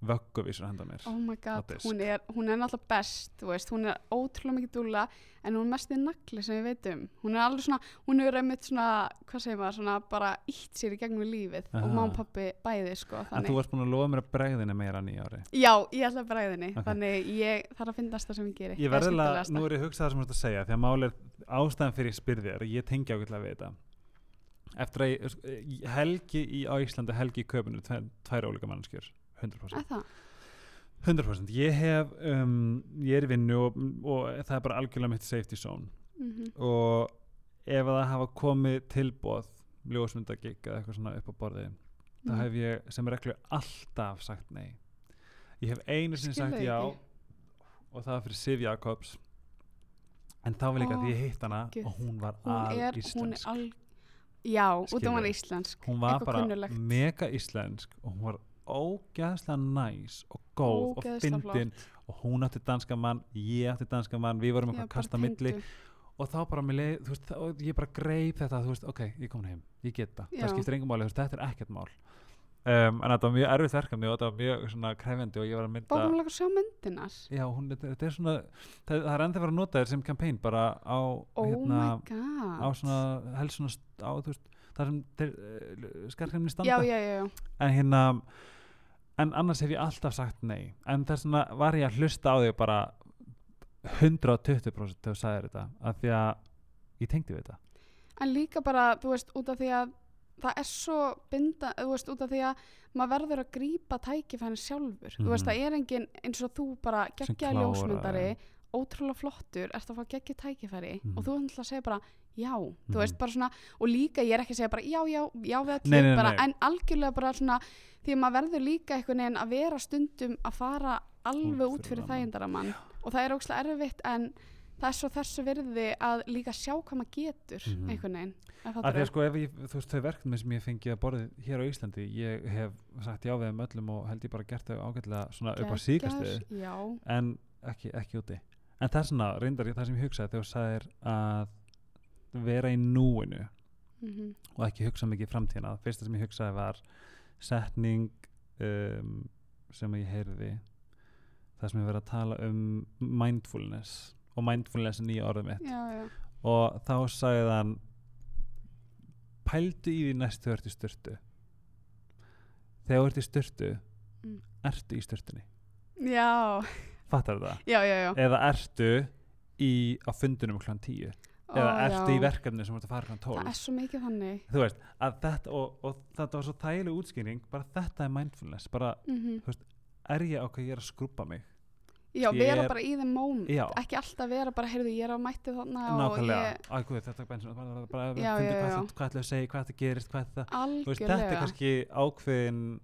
vögguvísur handa mér. Oh my god, hún er, hún er náttúrulega best veist, hún er ótrúlega mikið dúlla en hún er mest í nagli sem ég veit um hún er alveg svona, hún er einmitt svona hvað segir maður, svona bara ítt sér í gegnum lífið Aha. og má og pappi bæði sko, En þannig. þú varst búin að lofa mér að bregðina meira nýja ári. Já, ég ætla að bræðinni, Ok. þannig ég þarf að finnast það sem ég geri. Ég er verðilega, nú er ég að hugsa það sem þú ert að segja því að máli ástæðan fyrir ég spyrði þér ég tengi ákveðlega við þetta. Eftir að ég, ég- helgi í Íslandi helgi í köpunu, tve, tvær ólíka mannskjör 100% Er það? 100% ég hef um, ég er í vinnu og, og það er bara algjörlega mitt safety zone Mm og ef að það hafa komið tilbóð ljósmyndagigg eða eitthvað svona upp á borði þá Mhm. hef ég sem reglu alltaf sagt nei ég hef einu sinni Skil sagt það já ekki. og það var fyrir Sif Jakobs en þá var líka Ó, því ég hitt hana guð. og hún var Hún er, hún al... Já, út af hún var íslensk. hún var eitthvað bara kunnuglegt. mega íslensk og hún var ógæðslega næs og góð og fyndin og hún átti danska mann, ég átti danska mann við vorum eitthvað kasta milli. og þá bara mér leið, þú veist, ég bara greip þetta, þú veist, ok, ég kom heim, ég get það skiptir engum máli, þú veist, þetta er ekkert mál. Um, en þetta var mjög erfitt verkefni og þetta var mjög svona krefendi og ég var að mynda hún alveg að sjá myndinar? já, hún, þetta, er svona það, það er enda vera að nota þér sem campaign bara á, Oh hérna, á svona, helst svona á, þú veist, það sem uh, skarkrimni standa. Já, já, já, já. en hérna en annars hef ég alltaf sagt nei en þess vegna var ég að hlusta á þig bara 120% þegar þú sagðir þetta af því að ég tengdi við þetta En líka bara, þú veist, út af því að það er svo binda, þú veist, út af því að maður verður að grípa tækifærin sjálfur. Þú veist, Mhm. það er engin eins og þú bara geggja ljósmyndari, ótrúlega flottur, ert að fá geggja tækifæri Mhm. og þú ætla að segja bara já, Mhm. þú veist, bara svona, og líka ég er ekki að segja bara já, já, já við Nei, nei, allir, bara, nei. en algjörlega bara svona, því að maður verður líka einhvern veginn að vera stundum að fara alveg Út fyrir rammann. þægindaramann og það er ógslag erfitt en það er svo þessu virði að líka sjá hvað maður getur Mhm. einhvern veginn fattar því að sko ef ég, þú veist þau verkefni sem ég fengi að borðið hér á Íslandi ég hef sagt já við þeim öllum og held ég bara gert þau ágætlega svona upp á síkast við Geggjaður, já, en ekki, ekki úti en það er svona, reyndar ég það sem ég hugsaði þegar þú sagðir að vera í núinu mhm, og ekki hugsa mikið í framtíðina það fyrsta sem ég hugsaði var setning um, sem ég heyrði það sem ég verið að tala um mindfulness og mindfulness er nýja orðið mitt já, já, og þá sagði hann pældu í því næst þegar þú ert í styrtu þegar í styrtu Mm. ertu í styrtunni já, fattar það? já. eða ertu í, á fundunum kl. 10 eða Ó, ertu já. í verkefni sem þú ert að fara kl. 12 það er svo mikið þannig þú veist, að þetta og, og þetta var svo þægileg útskýring bara þetta er mindfulness bara mm er ég á hvað ég er að skrúpa mig já, Ég vera er- bara í þeim moment Já. ekki alltaf vera bara, heyrðu, ég er á mætti þarna og nákvæmlega, ég, Æ, guð, þetta er bara, bara, bara Já, fyndi já, hvað, já. þetta- hvað ætlaðu að segja, hvað þetta gerist hvað þetta, þú veist, algjörlega þetta er kannski ákveðin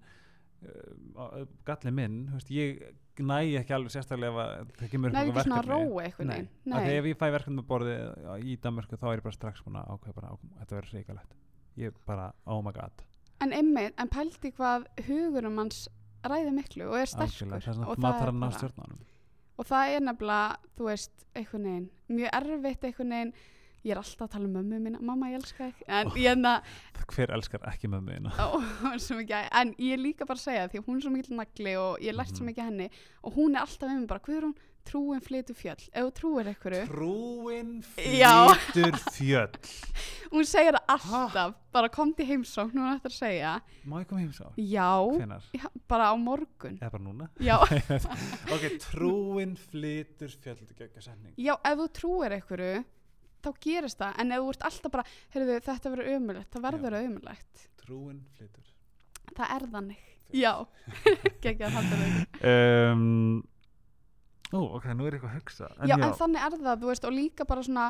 uh, galli minn þú veist, ég næ ekki alveg sérstaklega það kemur Nei, svona verkefni. eitthvað Nei, neginn af því ef ég fæ verkefni með borði í Danmörku þá er ég bara strax búin að ákveða bara, þetta verður reikalegt ég bara, oh my god. En en pældi hvað hugurum hans ræði miklu og er sterkur. Það er svona og, að maður þarf er bara- og það er nefnilega, þú veist, einhvern veginn mjög erfitt einhvern veginn ég er alltaf að tala um mömmu mína, mamma ég elska þig. En ég er að, hver elskar ekki með mig en ég er líka bara að segja því að hún er svo mikil nagli og ég lært svo Mhm. mikið henni og hún er alltaf með mig bara, hvað er hún trúin flytur fjöll, ef þú trúir einhverju trúin flytur fjöll. Hún segir það alltaf, bara kom til heimsókn hún er eftir að segja, má ég koma heim svo? já, já bara á morgun. Eða bara núna? já, ok, trúin flytur fjöll ekki já, ef þú trúir einhverju þá gerist það, en ef þú ert alltaf bara heyrðu, þetta verður ömulegt, það verður Já. ömulegt trúin flytur. Það er þannig, já. Geggjað haldur þau um, ó, ok, nú er ég eitthvað að hugsa. En já, en þannig er það, þú veist, og líka bara svona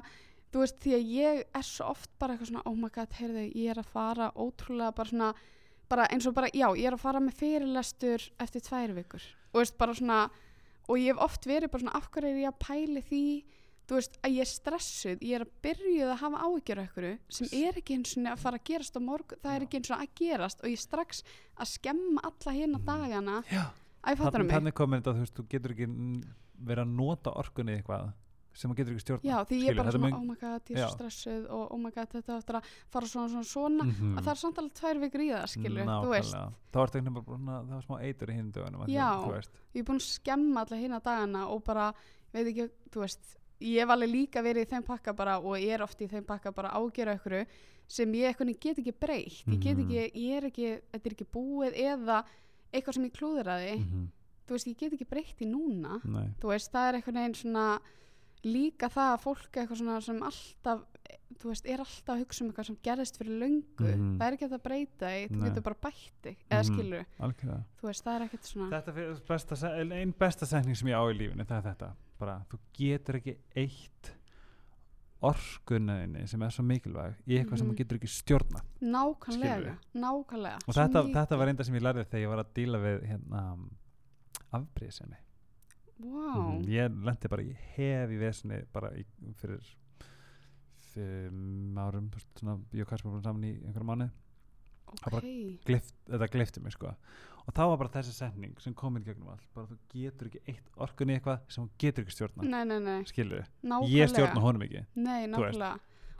þú veist, því að ég er svo oft bara eitthvað svona, oh my god, heyrðu, ég er að fara ótrúlega bara svona, bara eins og bara, já, ég er að fara með fyrirlestur eftir tvær vikur, og veist, bara svona og ég hef oft verið bara svona, af hverju er ég að pæli því, þú veist, að ég er stressuð, ég er að byrjuð að hafa áhyggjur af einhverju sem er ekki eins og að fara að gerast á morgun, það er Já. ekki eins og að gerast og ég er strax að skemma alla hérna Mhm. dagana, já, að ég fattar þannig, mig þannig komin þetta, þú veist, þú getur ekki mm, verið að nota orkunni eitthvað sem þú getur ekki stjórna Já, því ég er bara svona, mun- oh my god, ég er Já. svo stressuð og oh my god, þetta áttur að fara svona, svona, svona Mhm. að það er samt alveg tvær vikur í það, skilur, þú veist ertu einhvern veginn bara það var smá eitur í hinn dögunum Já. að, þú veist ég er búin að skemma alla hérna dagana og bara, veit ekki, þú veist ég hef alveg líka verið í þeim pakka bara og ég er oft í þeim pakka bara að ágera ykkur sem ég eitthvað get ekki breytt. Ég get Mhm. ekki, ég er ekki, þetta er ekki búið eða eitthvað sem ég klúðraði. Mhm. þú veist, ég get ekki breytt í núna. Nei. þú veist, það er eitthvað neginn svona líka það að fólk eitthvað svona sem alltaf, þú veist, er alltaf að hugsa um eitthvað sem gerðist fyrir löngu. Mhm. það er ekki að breyta því, þú getur bara bætt þig eða skilur, algjörlega. Þú veist, það er ekkert svona Þetta er besta, se- ein besta setning sem ég á í lífinu, það er þetta bara, þú getur ekki eitt orkunniðinni sem er svo mikilvæg í eitthvað sem Mhm. þú getur ekki stjórna nákvæmlega, nákvæmlega. Og þetta, þetta var enda sem ég lærði þegar ég var að díla við hérna afbríðsemi Vá, ég lendi bara í hefi veseni bara í, fyrir fimm árum svona, ég og Kasper vorum saman í einhverjum mánu ok bara glift, þetta glifti mig sko. Og þá var bara þessi setning sem kom inn gegnum allt. Bara þú getur ekki eitt orkunni eitthvað sem þú getur ekki stjórna nei, nei, nei, skilur nákvæmlega. ég stjórna honum ekki. Nei, nákvæmlega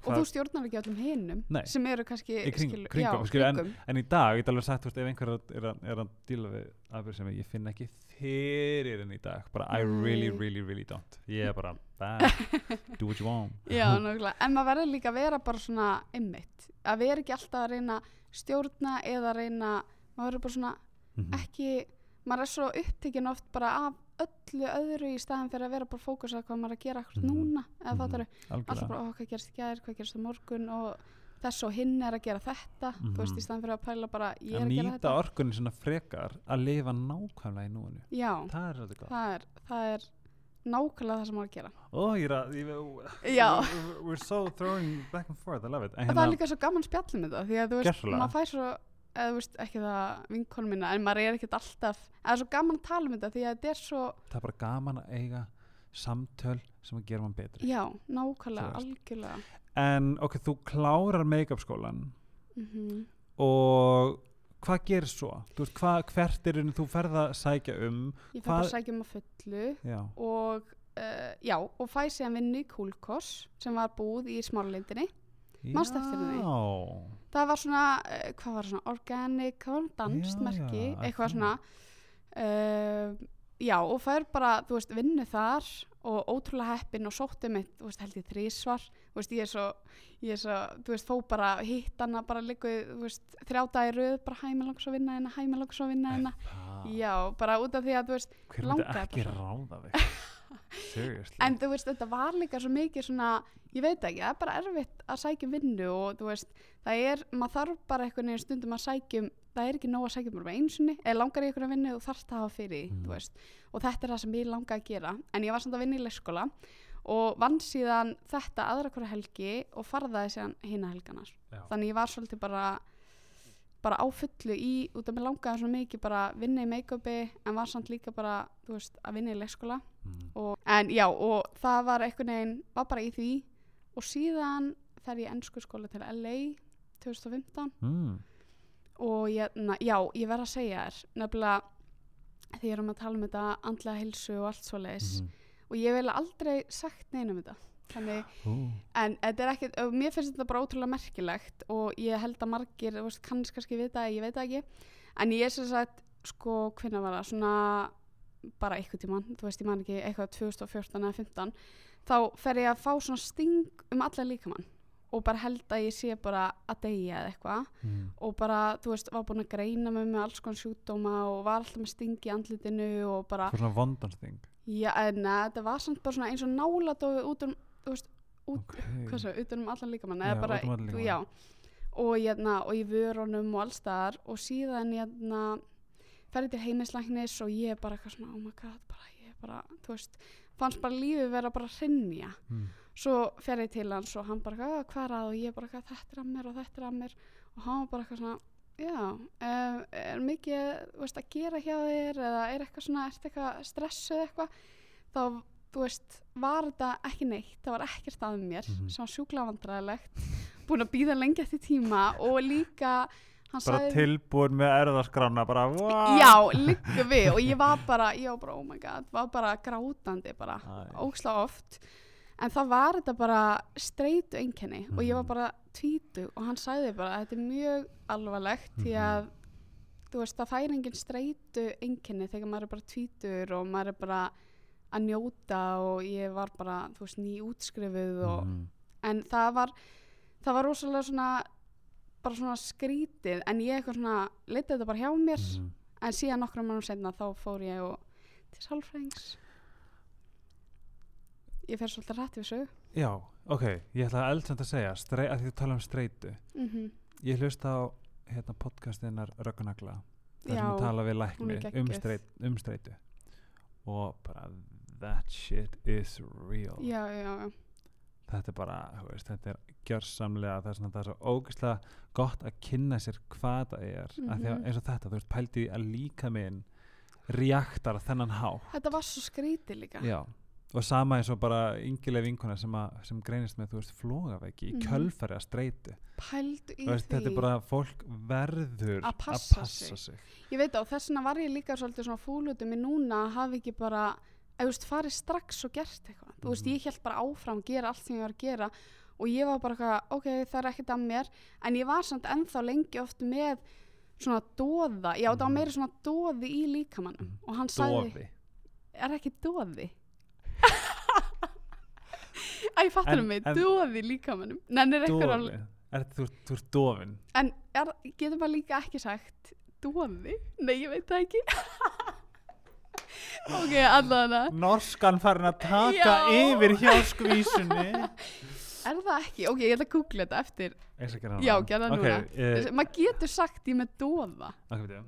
og þú stjórnar ekki öllum hinum Nei. sem eru kannski kring- skilur- kringum, já, skilur, en- en í dag, ég get alveg sagt veist, ef einhver er, að- er að díla við afbyrð sem ég finn ekki fyrir henni í dag bara I really, Nei. really, really don't ég er bara, do what you want Já, en maður verður líka að vera bara svona einmitt, að vera ekki alltaf að reyna stjórna eða að reyna maður verður bara svona Mhm. ekki maður er svo upptekinn oft bara af öllu öðru í staðan fyrir að vera bara fókusað hvað maður að gera akkur Mhm. núna eða Mhm. fattar alltaf bara, ó, hvað gerist í gær, hvað gerist á morgun? Og þess og hinn er að gera þetta þú veist, Mhm. í staðan fyrir að pæla bara ég er að að gera nýta þetta. orkunni svona frekar að lifa nákvæmlega í núinu. Já, það er það er, það er nákvæmlega það sem maður að gera. Ó, ég er að ég, we're, so throwing back and forth, I love it. En það er líka svo gaman spjallum þetta því að þú veist, maður fær svo eða þú veist, ekki það vinkonum minna en maður er ekkert alltaf, það er svo gaman að tala um þetta því að þetta er svo, það er bara gaman að eiga samtöl sem að gera mann betri. Já, nákvæmlega algjörlega. En ok, þú klárar make-up skólan mm og hvað gerir svo? Þú veist, hvað, hvert er þú ferð að sækja um? Ég Hvað- að sækja um að fullu. Já, og uh, já, og fæ síðan vinnu í Kúlkoss sem var búð í smáralindinni? Já, það var svona, uh, hvað var svona organic, hvað var dansmerki Já, já, eitthvað svona. Uh, já og fær bara, þú veist, vinnu þar og ótrúlega heppin og sótti mitt, þú veist, held ég þrísvar þú veist, ég er svo, ég er svo þú veist, fó bara hitt hana, bara líkuð þú veist, þrjá dagir röð, bara hæmi langs að vinna hérna, hæmi langs að vinna hérna. Já, bara út af því að, þú veist, Hver myndi langaði ekki ráða þig? Seriously en þú veist, þetta var líka svo mikið svona, ég veit ekki, það er bara erfitt að sækja um vinnu og þú veist það er, maður þarf bara einhvern veginn stundum að sækjum það er ekki nóg að sækja um bara einsunni eða langar í einhverja vinnu og þarfst að hafa fyrir Mm. þú veist, og þetta er það sem ég langa að gera, en ég var samt að vinna í leikskóla og vann síðan þetta aðra hverja helgi og farðaði síðan hina helganar, Já. þannig ég var svolítið bara bara á fullu í, út af mér langaði svo mikið bara vinna í make-upi en var samt líka bara, þú veist, að vinna í leikskóla Mm. og, en já, og það var einhvern veginn, var bara í því og síðan fer ég ennsku skóla til LA 2015 Mm. og ég, na, já, ég verð að segja þér nefnilega því erum að tala um þetta andlega hilsu og allt svo leis Mhm. og ég vil aldrei sagt neinum þetta þannig, Ú. en er og mér finnst þetta bara ótrúlega merkilegt og ég held að margir, veist, kannski kannski vita það, ég veit það ekki, en ég er sem sagt sko, hvernig var það, svona bara eitthvað tíman, þú veist, ég man ekki eitthvað 2014 eða 15 þá fer ég að fá svona sting um alla líkamann og bara held að ég sé bara að deyja eða eitthvað. Mm. og bara, þú veist, var búin að greina mig með alls konar sjúkdóma og var alltaf með sting í andlitinu og bara svona vondansting já, en neða, þetta var samt bara svona eins og náladói út um, þú veist, út, Ok. hvað svo, utan um allan líkamann eða bara, um líkamann. já. Og, hérna, og í vörunum og allstaðar og síðan hérna, ferði til heimislæknis og ég bara eitthvað svona, oh my god, bara ég bara, þú veist, fannst bara lífið vera bara að hrynja. Mm. svo fer ég til hans og hann bara "Ah, hvað er að? Og ég bara "Hvað, þetta er að mér og þetta er að mér. Og hann bara eitthvað svona já, um, er mikið veist, að gera hjá þér eða er eitthvað svona, ertu eitthvað stressuð eitthvað? Þá, þú veist, var þetta ekki neitt, það var ekkert að mér Mhm. sem var sjúklega vandræðilegt búin að býða lengi eftir tíma og líka hann Bara sagði tilbúin með erðaskrána Bara wow. já, líka við og ég var bara, var bara, oh my god var bara grátandi bara óksla oft en það var þetta bara streitu einkenni og ég var Mhm. bara tvítu og hann sagði bara þetta er mjög alvarlegt því Mhm. að þú veist það fær engin streitu einkenni þegar maður er bara tvítur og maður er bara að njóta og ég var bara þú veist ný útskrifuð og, Mm. en það var það var rosalega svona bara svona skrítið en ég eitthvað svona leitið þetta bara hjá mér. Mm. en síðan nokkrum mannum senna þá fór ég og til sálfræðings. Ég fer svolítið rætt við sög Já, ok, ég ætla að eldsamt að segja strei, að því þú tala um streitu. Mm Ég hlusta á hérna, podcastinnar Röggunagla þar sem að tala við lækni um, streit, um streitu. Og bara that shit is real já, já, já, þetta er bara, veist, þetta er gjörsamlega það er, svona, það er svo ógeðslega gott að kynna sér hvað það er mm -hmm. Eins og þetta, þú veist, pældi að líka minn reaktar þennan há þetta var svo skrítið líka Já, og sama eins og bara yngileg vinkona sem, að, sem greinist með, þú veist, flógaveiki í Mhm. kjölfæri að streitu pældu í veist, því þetta er bara, fólk verður Að passa sig. sig. ég veit á, þess vegna var ég líka svolítið svona fúlutum í núna að hafa ekki bara þú veist, farið strax og gert eitthvað. Þú veist, Mhm. ég held bara áfram, gera allt sem ég var að gera og ég var bara eitthvað, ok, það er ekkert að mér. En ég var samt ennþá lengi oft með svona dóða já, það var Mhm. meira svona dóði í líkamannum Mhm. og hann sagði, Dofi er ekki dóði Æ, fattur En- mig, en- dóði í líkamannum Nennir eitthvað Dofi, að er, þú, þú ert dofin En er, getur maður líka ekki sagt dóði? Nei, ég veit það ekki Ok, allavega Norskan farin að taka Já. yfir hjá skvísunni Er það ekki? Ok, ég ætla að googla þetta eftir Já, gerðu það núna. eh, Maður getur sagt ég með dóða ok, byrju.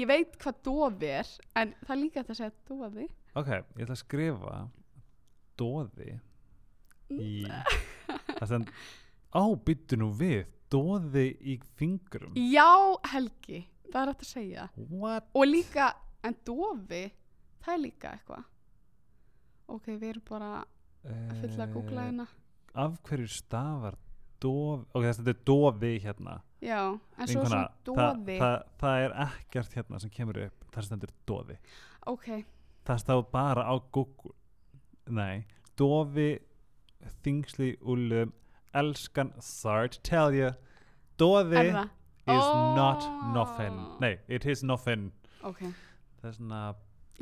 Ég veit hvað dóði er En það er líka að segja dóði ok, ég ætla að skrifa Dóði í það sem á, byttu nú við Dóði í fingrum Já, Helgi, það er að segja What? Og líka, en dófi Það er líka eitthvað. Ok, við erum bara að fylla að googla hérna Eh, Af hverju stafar Dófi Ok, þetta er Dófi hérna. Já, en svo svona það, dóði það, það er ekkert hérna sem kemur upp þar stendur Dóði Ok, það stáð bara á Google. Nei, dofi þingsli úlum elskan to tell you Er is það? not Oh. nothing. Nei, it is nothing. Ok, Það er svona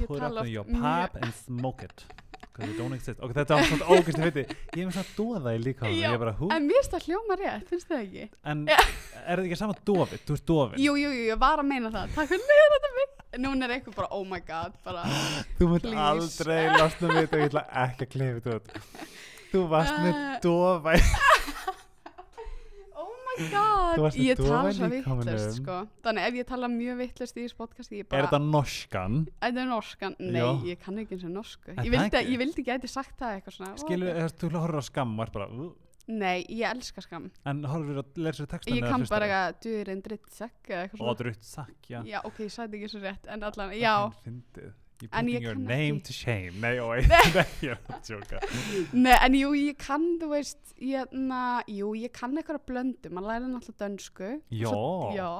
put up oft your pipe and smoke it because it don't exist. Ok, þetta er svona viti ég er með svona dóða í líka Já, bara En mér finnst það hljóma rétt, finnst það ekki? en er þetta ekki sama dofið, þú ert dofin Jú, jú, jú, ég var að meina það. Takk fyrir þetta mig. Núna er eitthvað bara, oh my god, bara þú munt Please. aldrei losna við þetta og ég ætla ekki að klefa þetta þú varst með Uh, dofa í Oh my god, ég tala svo vittlust sko. Þannig ef ég tala mjög vittlust í þessu podcasti ég er bara, þetta norskan? Þetta er norskan, nei, Já. ég kann ekki eins og norsku. Er Ég vildi, ekki? ég vildi ekki eitthvað sagt það eitthvað svona skilur, ó, okay. þú horfir á skam og er bara uh, Nei, ég elska skam en horfir að lesa textan Ég kann bara eitthvað duðurinn drittsekk eða eitthvað og sakk, já. Já, ok, ég sagði ekki svo rétt En allan, já, Fyndið. you En putting your name ekki. to shame nei, oi, nei, ég er að tjóka nei, en jú, ég kann, þú veist ég, na, Jú, ég kann eitthvað blöndu Maður læri náttúrulega dönsku Já,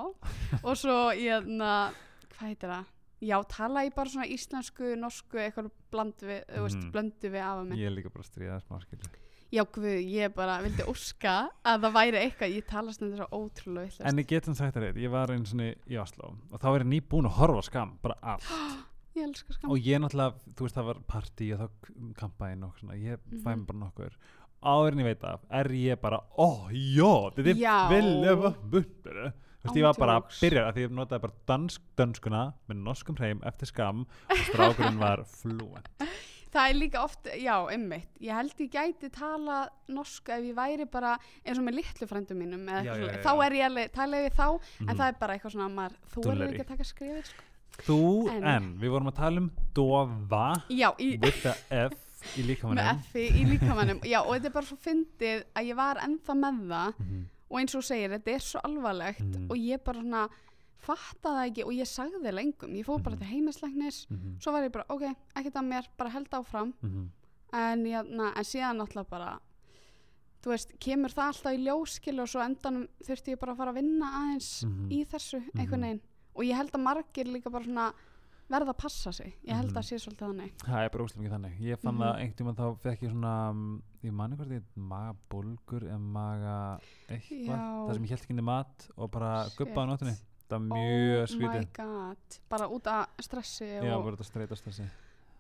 og svo ég, na, hvað heitir það? Já, tala ég bara svona íslensku, norsku, eitthvað bland við, þú veist, Mhm. blöndu við afa minn. ég er líka bara að stríða smá skilur Já, guð, ég bara vildi óska að það væri eitthvað, ég tala svona svo ótrúlega. En ég getum sagt það reitt, ég var einu svona í Oslo og þá er ég nýbúin að horfa skam, bara allt Ég elska skam. og ég náttúrulega, þú veist það var partí og þá kampaðin og svona, ég fæ Mhm. mér bara nokkur áður en ég veit af, er ég bara ó, já, þetta er Já. vilja bumburu Þú veist, ég var bara að byrja að því ég notaði bara dansk, dönskuna með norskum hreim eftir skam og strákurinn var fluent Það er líka oft, já, einmitt. Ég held ég gæti tala norsku ef ég væri bara eins og með litlu frændum mínum Já, já, já, Þá er ég alveg, tala við þá, en Mhm. það er bara eitthvað svona, maður, þú er Dulleri. ekki að taka skrifir, sko. Þú, en. En. við vorum að tala um dofa Já, í, with the F í með líkamannum effi í líkamannum. Já, og þetta er bara svo fyndið að ég var ennþá með það Mhm. og eins og segir, þetta er svo alvarlegt Mhm. og ég bara svona fatta það ekki og ég sagði lengum, ég fór bara Mhm. til heimislegnis Mhm. svo var ég bara, ok, ekkert að mér bara held áfram, Mhm. en, jæna, en síðan náttúrulega bara þú veist, kemur það alltaf í ljóskil og svo endanum þurfti ég bara að fara að vinna aðeins í þessu, einhvern veginn og ég held að margir líka bara svona verða að passa sig, ég held Mhm. að sé svolítið þannig Það er bara úslega mikið þannig. Ég fann Mhm. að einhvern tímann þá fekk ég svona, um, ég mani hvort ég magabólgur eða maga eitthvað, það sem ég held ekki inn í mat og bara Shit. guppa á nótunni. Það var mjög oh skrítið. my god, bara út af stressi Já, bara þetta streytast þessi.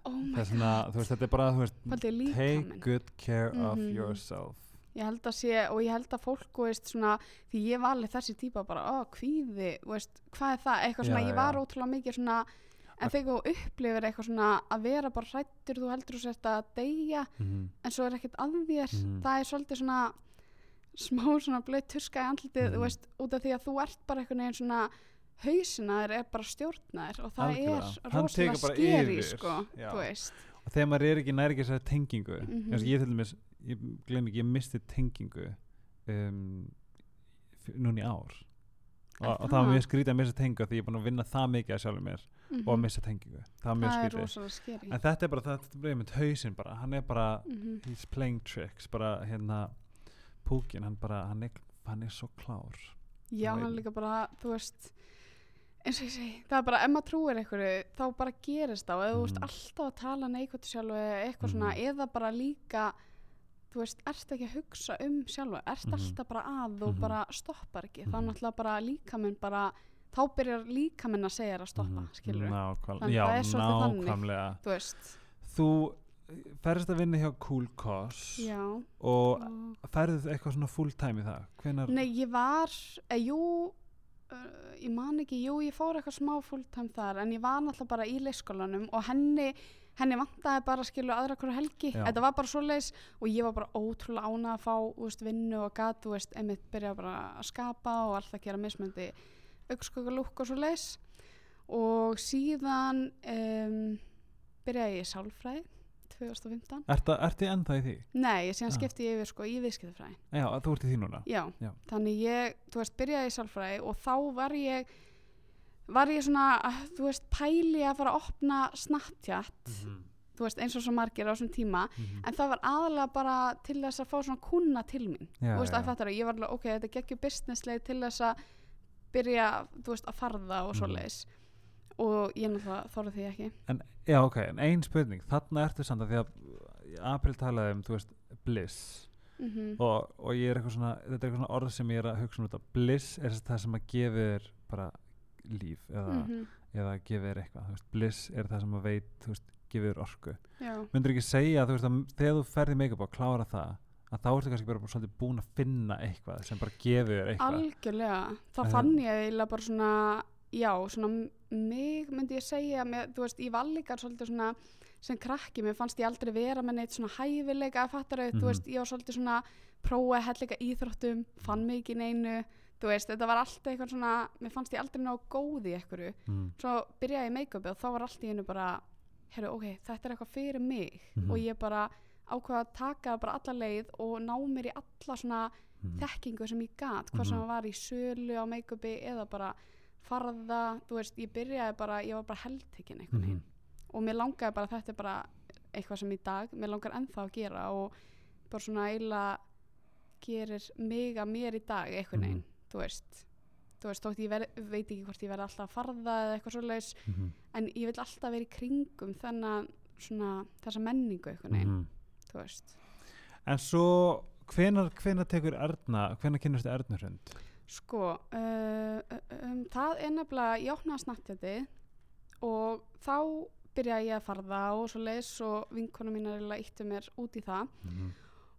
oh Það er svona, god þú veist, þetta er bara, þú veist, take good care of Mhm. yourself. Ég held að sé, og ég held að fólk, veist, svona, því ég var alveg þessi típa bara, ó, kvíði, veist, hvað er það, eitthvað svona, Já, ég var já. ótrúlega mikið svona, en þegar þú upplifir eitthvað svona að vera bara hrættur, þú heldur þú sért að deyja, Mm en svo er ekkert að þér, Mhm. það er svolítið svona, smá svona blöð tuska í andlitið, Mhm. þú veist, út af því að þú ert bara einhvern veginn svona, hausina þér er bara stjórnaðir og það Algjörlega. er rosalega skeri, sko, já. þú veist. Og þegar maður er ekki ekki þessari tengingu, Mhm. eins og ég til dæmis, ég gleym ekki, ég misti tengingu um, í ár. Er Og, og það var mjög skrítið að missa tengingu því ég er búin að vinna það mikið að sjálfur mér og að Mhm. missa tengingu. Það var mjög er skrítið. En þetta er bara, þetta er einmitt hausinn bara, hann er bara, Mhm. he's playing tricks, bara hérna, púkin, hann bara, hann er, hann er svo klár. Já, Það hann veit- líka bara, þú veist eins og ég segi, það er bara ef maður trúir einhverju, þá bara gerist það og ef þú veist alltaf að tala neikvæmt sjálfu eða eitthvað svona, Mhm. eða bara líka þú veist, ert ekki að hugsa um sjálfu ert Mhm. alltaf bara að og Mhm. bara stoppar ekki, þá Mhm. náttúrulega bara líkaminn bara, þá byrjar líkaminn að segja að stoppa, Mhm. skilur Nákvæmlega, Þannig já, það er svolítið þannig. þú veist, Þú ferðist að vinna hjá Cool Cause já og ferðið eitthvað svona full time í það? Hvenar? Nei, ég var, eh, jú uh, ég man ekki, jú, ég fór eitthvað smá fulltime þar, en ég var náttúrulega bara í leikskólanum og henni henni vantaði bara skilu aðra hverju helgi Já. þetta var bara svoleiðis og ég var bara ótrúlega ánað að fá veist, vinnu og gat, þú veist, einmitt byrja bara að skapa og alltaf gera mismöndi augskokalúk og svoleiðis og síðan um, byrjaði ég í sálfræði 2015 Ertu ertu ennþá í því? Nei, síðan Ah. skipti ég yfir sko í viðskiptafræði Já, þú ert í því núna? Já, Já. þannig ég, þú veist, byrjaði í sálfræði og þá var ég var ég svona, að, þú veist, pæli að fara að opna Snapchat Mhm. þú veist, eins og svo margir á þessum tíma Mhm. en það var aðalega bara til þess að fá svona kuna til mín, Já, þú veist, já, að fattar ég var alveg, ok, þetta geggjur businessleið til þess að byrja, þú veist, að farða og Mhm. svoleiðis. Og ég náttúrulega þorði því ekki. En, já, ok, en ein spurning, þarna ertu samt að því að april talaði um, þú veist, bliss. Mhm, og, og ég er eitthvað svona þetta er eitthvað svona orð sem ég er að hugsa um þetta. Bliss er það sem að gefur bara líf eða, mhm, eða gefur eitthvað, veist, bliss er það sem að veit, veist, gefur orku. Myndur ekki segja, veist, að þegar þú ferði make-up og klára það, að þá ertu kannski bara, svolítið búin að finna eitthvað sem bara gefur þér eitthvað? Algjörlega. Þá Eh. fann ég eiginlega bara svona já, svona mig myndi ég segja með, þú veist, var líka svolítið svona sem krakki, mér fannst ég aldrei vera með neitt svona hæfileika að fattar Mhm. þú veist, ég var svolítið svona prófa hellega íþróttum, fann mig ekki í neinu þú veist, þetta var alltaf eitthvað svona mér fannst ég aldrei ná góð í einhverju mm. svo byrjaði ég í make-upi og þá var allt í einu bara herru, ok, þetta er eitthvað fyrir mig Mhm. og ég bara ákvaða að taka bara alla leið og ná mér í alla svona Mm. þekkingu sem ég gat, hvað sem Mhm. var í sölu á make-upi eða bara farða, þú veist, ég byrjaði bara ég var bara heldtekinn einhvern veginn Mhm. og mér langaði bara, þetta er bara eitthvað sem í dag, mér langar ennþá að gera og bara svona eiginlega gerir mig að mér í dag einhvern veginn, þú veist þú veist, þótt ég ver, veit ekki hvort ég verði alltaf að farða eða eitthvað svoleiðis, Mhm. en ég vil alltaf vera í kringum þennan svona þessa menningu veginn, Mhm. þú veist en svo hvenar, hvenar tekur Erna hvenar kynnastu Erna hrund Sko, uh, um, það er nefnilega, ég opnaði snattjati og þá byrjaði ég að farða og svo leis og vinkona mín er eiginlega íttu mér út í það Mhm.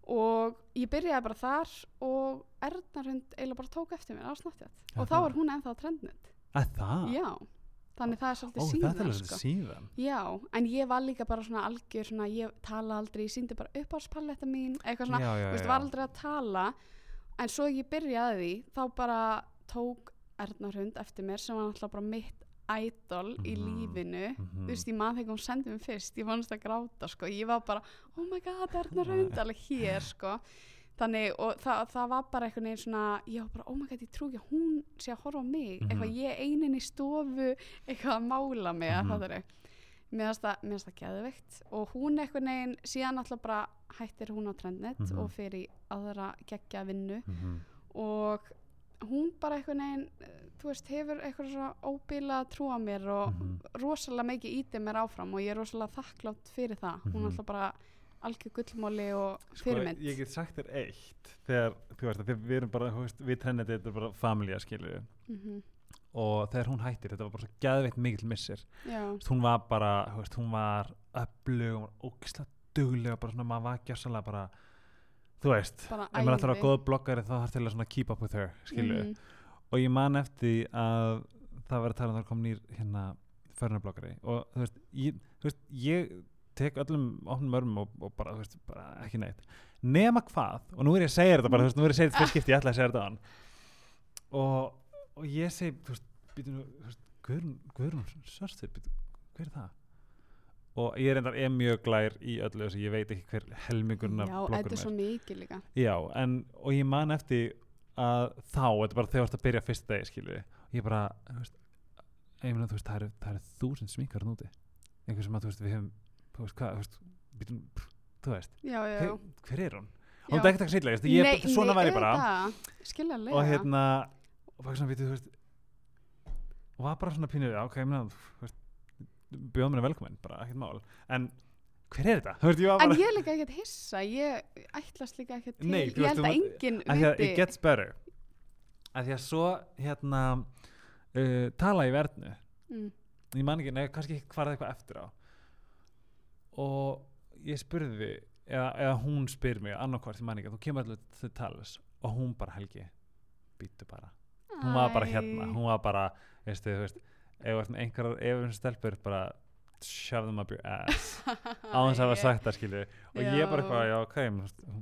Og ég byrjaði bara þar og Erna hund eiginlega bara tók eftir mér á snattjat Já, og þá er hún ennþá Já, þannig það er ó svolítið er síðan alveg sko. síðan. Já, en ég var líka bara svona algjör svona, ég tala aldrei, ég síndi bara uppáhalspalletta mín, eitthvað svona, já, já, veist, var aldrei að tala. En svo ég byrjaði því þá bara tók Erna Hrund eftir mér sem var alltaf bara mitt idol í Mhm, lífinu mhm. þú veist, ég maður þegar hún sendið mér fyrst ég fannst að gráta, sko, ég var bara oh my god, Erna Hrund, alveg hér, sko þannig, og það, það var bara einhvern veginn svona, ég var bara, oh my god, ég trú ekki að hún sé að horfa á mig, Mhm. eitthvað ég einin í stofu, eitthvað að mála mig, Mhm. mm -hmm. það er mér finnst það, mér finnst það geðveikt og hún einhvern veginn, síðan alltaf bara hættir hún á Trendnet Mhm. og fyrir í aðra geggja vinnu Mhm. og hún bara einhvern veginn eh, þú veist, hefur eitthvað svona óbíla trú á mér og Mhm. rosalega mikið ítið mér áfram og ég er rosalega þakklátt fyrir það. Hún Mhm. er alltaf bara algjör gullmóli og Sko, fyrirmynd ég get sagt þér eitt þegar, þú veist, að þegar við erum bara þú veist, við trennið þetta er bara familja skilju mm og þegar hún hættir, þetta var bara svo geðveitt mikill missir. Veist, hún var bara, þú veist, hún var öflug, hún var ógislega duglega bara svona, maður var gjörsalega bara þú veist, ef maður ætlar að góð bloggari þá þarf til að svona keep up with her, skilju Mhm. og ég man eftir að það var að tala um það kom nýr hérna förnarbloggari og þú veist, ég, þú veist, ég tek öllum opnum örmum og, og bara, þú veist, bara ekki neitt. Nema hvað, og nú er ég að segja þetta bara, þú veist, nú er ég að segja þetta fyrst skipti, ég ætla að segja þetta á hann og, og ég segi, þú veist, býtum nú, þú veist, Guðrún, Guðrún Sörstur, býtum, hver er það? Og ég er reyndar er mjög glær í öllu þessu, ég veit ekki hver helmingurinn af já, þetta er svo mikið líka. Já, en, og ég man eftir að þá, þetta er bara þegar þú ert að byrja fyrst degi, skilju, ég bara, þú veist, ég meina, þú veist, það eru, það eru þúsund sminkar núti, einhver sem að, þú veist, við hefum, þú veist, hvað, þú veist, býtum, pff, þú veist, já, já, hver, já. hver er hún? Og hún er ekkert að sýtla, ég, ég, svona var ég bara, skiljanlega og hérna, og svona, þú veist, og var bara svona pínuð, já, ok, ég meina, þú veist, bjóð mér velkominn, bara, ekkert mál, en hver er þetta? Veist, ég en ég er líka ekkert hissa ég ætlast líka ekkert til Nei, ég held að enginn viti it gets better. Að því að svo hérna uh, tala í verðnu mm, ég man ekki, neða kannski ekki hvað eitthvað eftir á. Og ég spurði eða, eða hún spyr mig annarkvart, ég man ekki, þú kemur allir til tals og hún bara helgi býttu bara, hún var bara hérna æ. hún var bara, veistu, þú veist ef efinn stelpur bara shove them up your ass á þess að hafa sagt það skilju og ég bara Já. eitthvað, já ok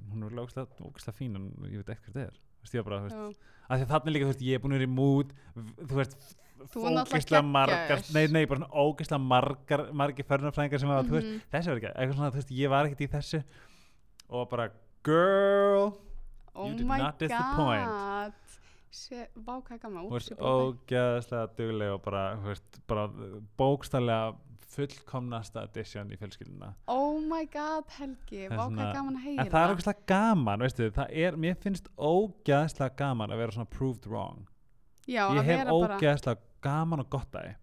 hún er ógæslega fín en ég veit ekkert er Þú veist, já. að þannig líka, þú veist, ég er búin að vera í mút þú veist, ógeðslega margar nei, nei, bara svona ógeðslega margar margir förnarfræðingar sem hafa, þú veist, Mhm. þessi var ekki eitthvað svona, þú veist, ég var ekkert í þessu og bara, girl oh did my not disappoint. God Sé, vá hvað gaman blóði. ógeðslega dugleg og bara, veist, bara bókstallega fullkomnasta edition í fjölskylduna. Oh my god Helgi, Það vá svona- hvað gaman að heyra. En það er ógeðslega gaman, veistu, er mér finnst ógeðslega gaman að vera svona proved wrong. Já, ég hef ógeðslega gaman og gott að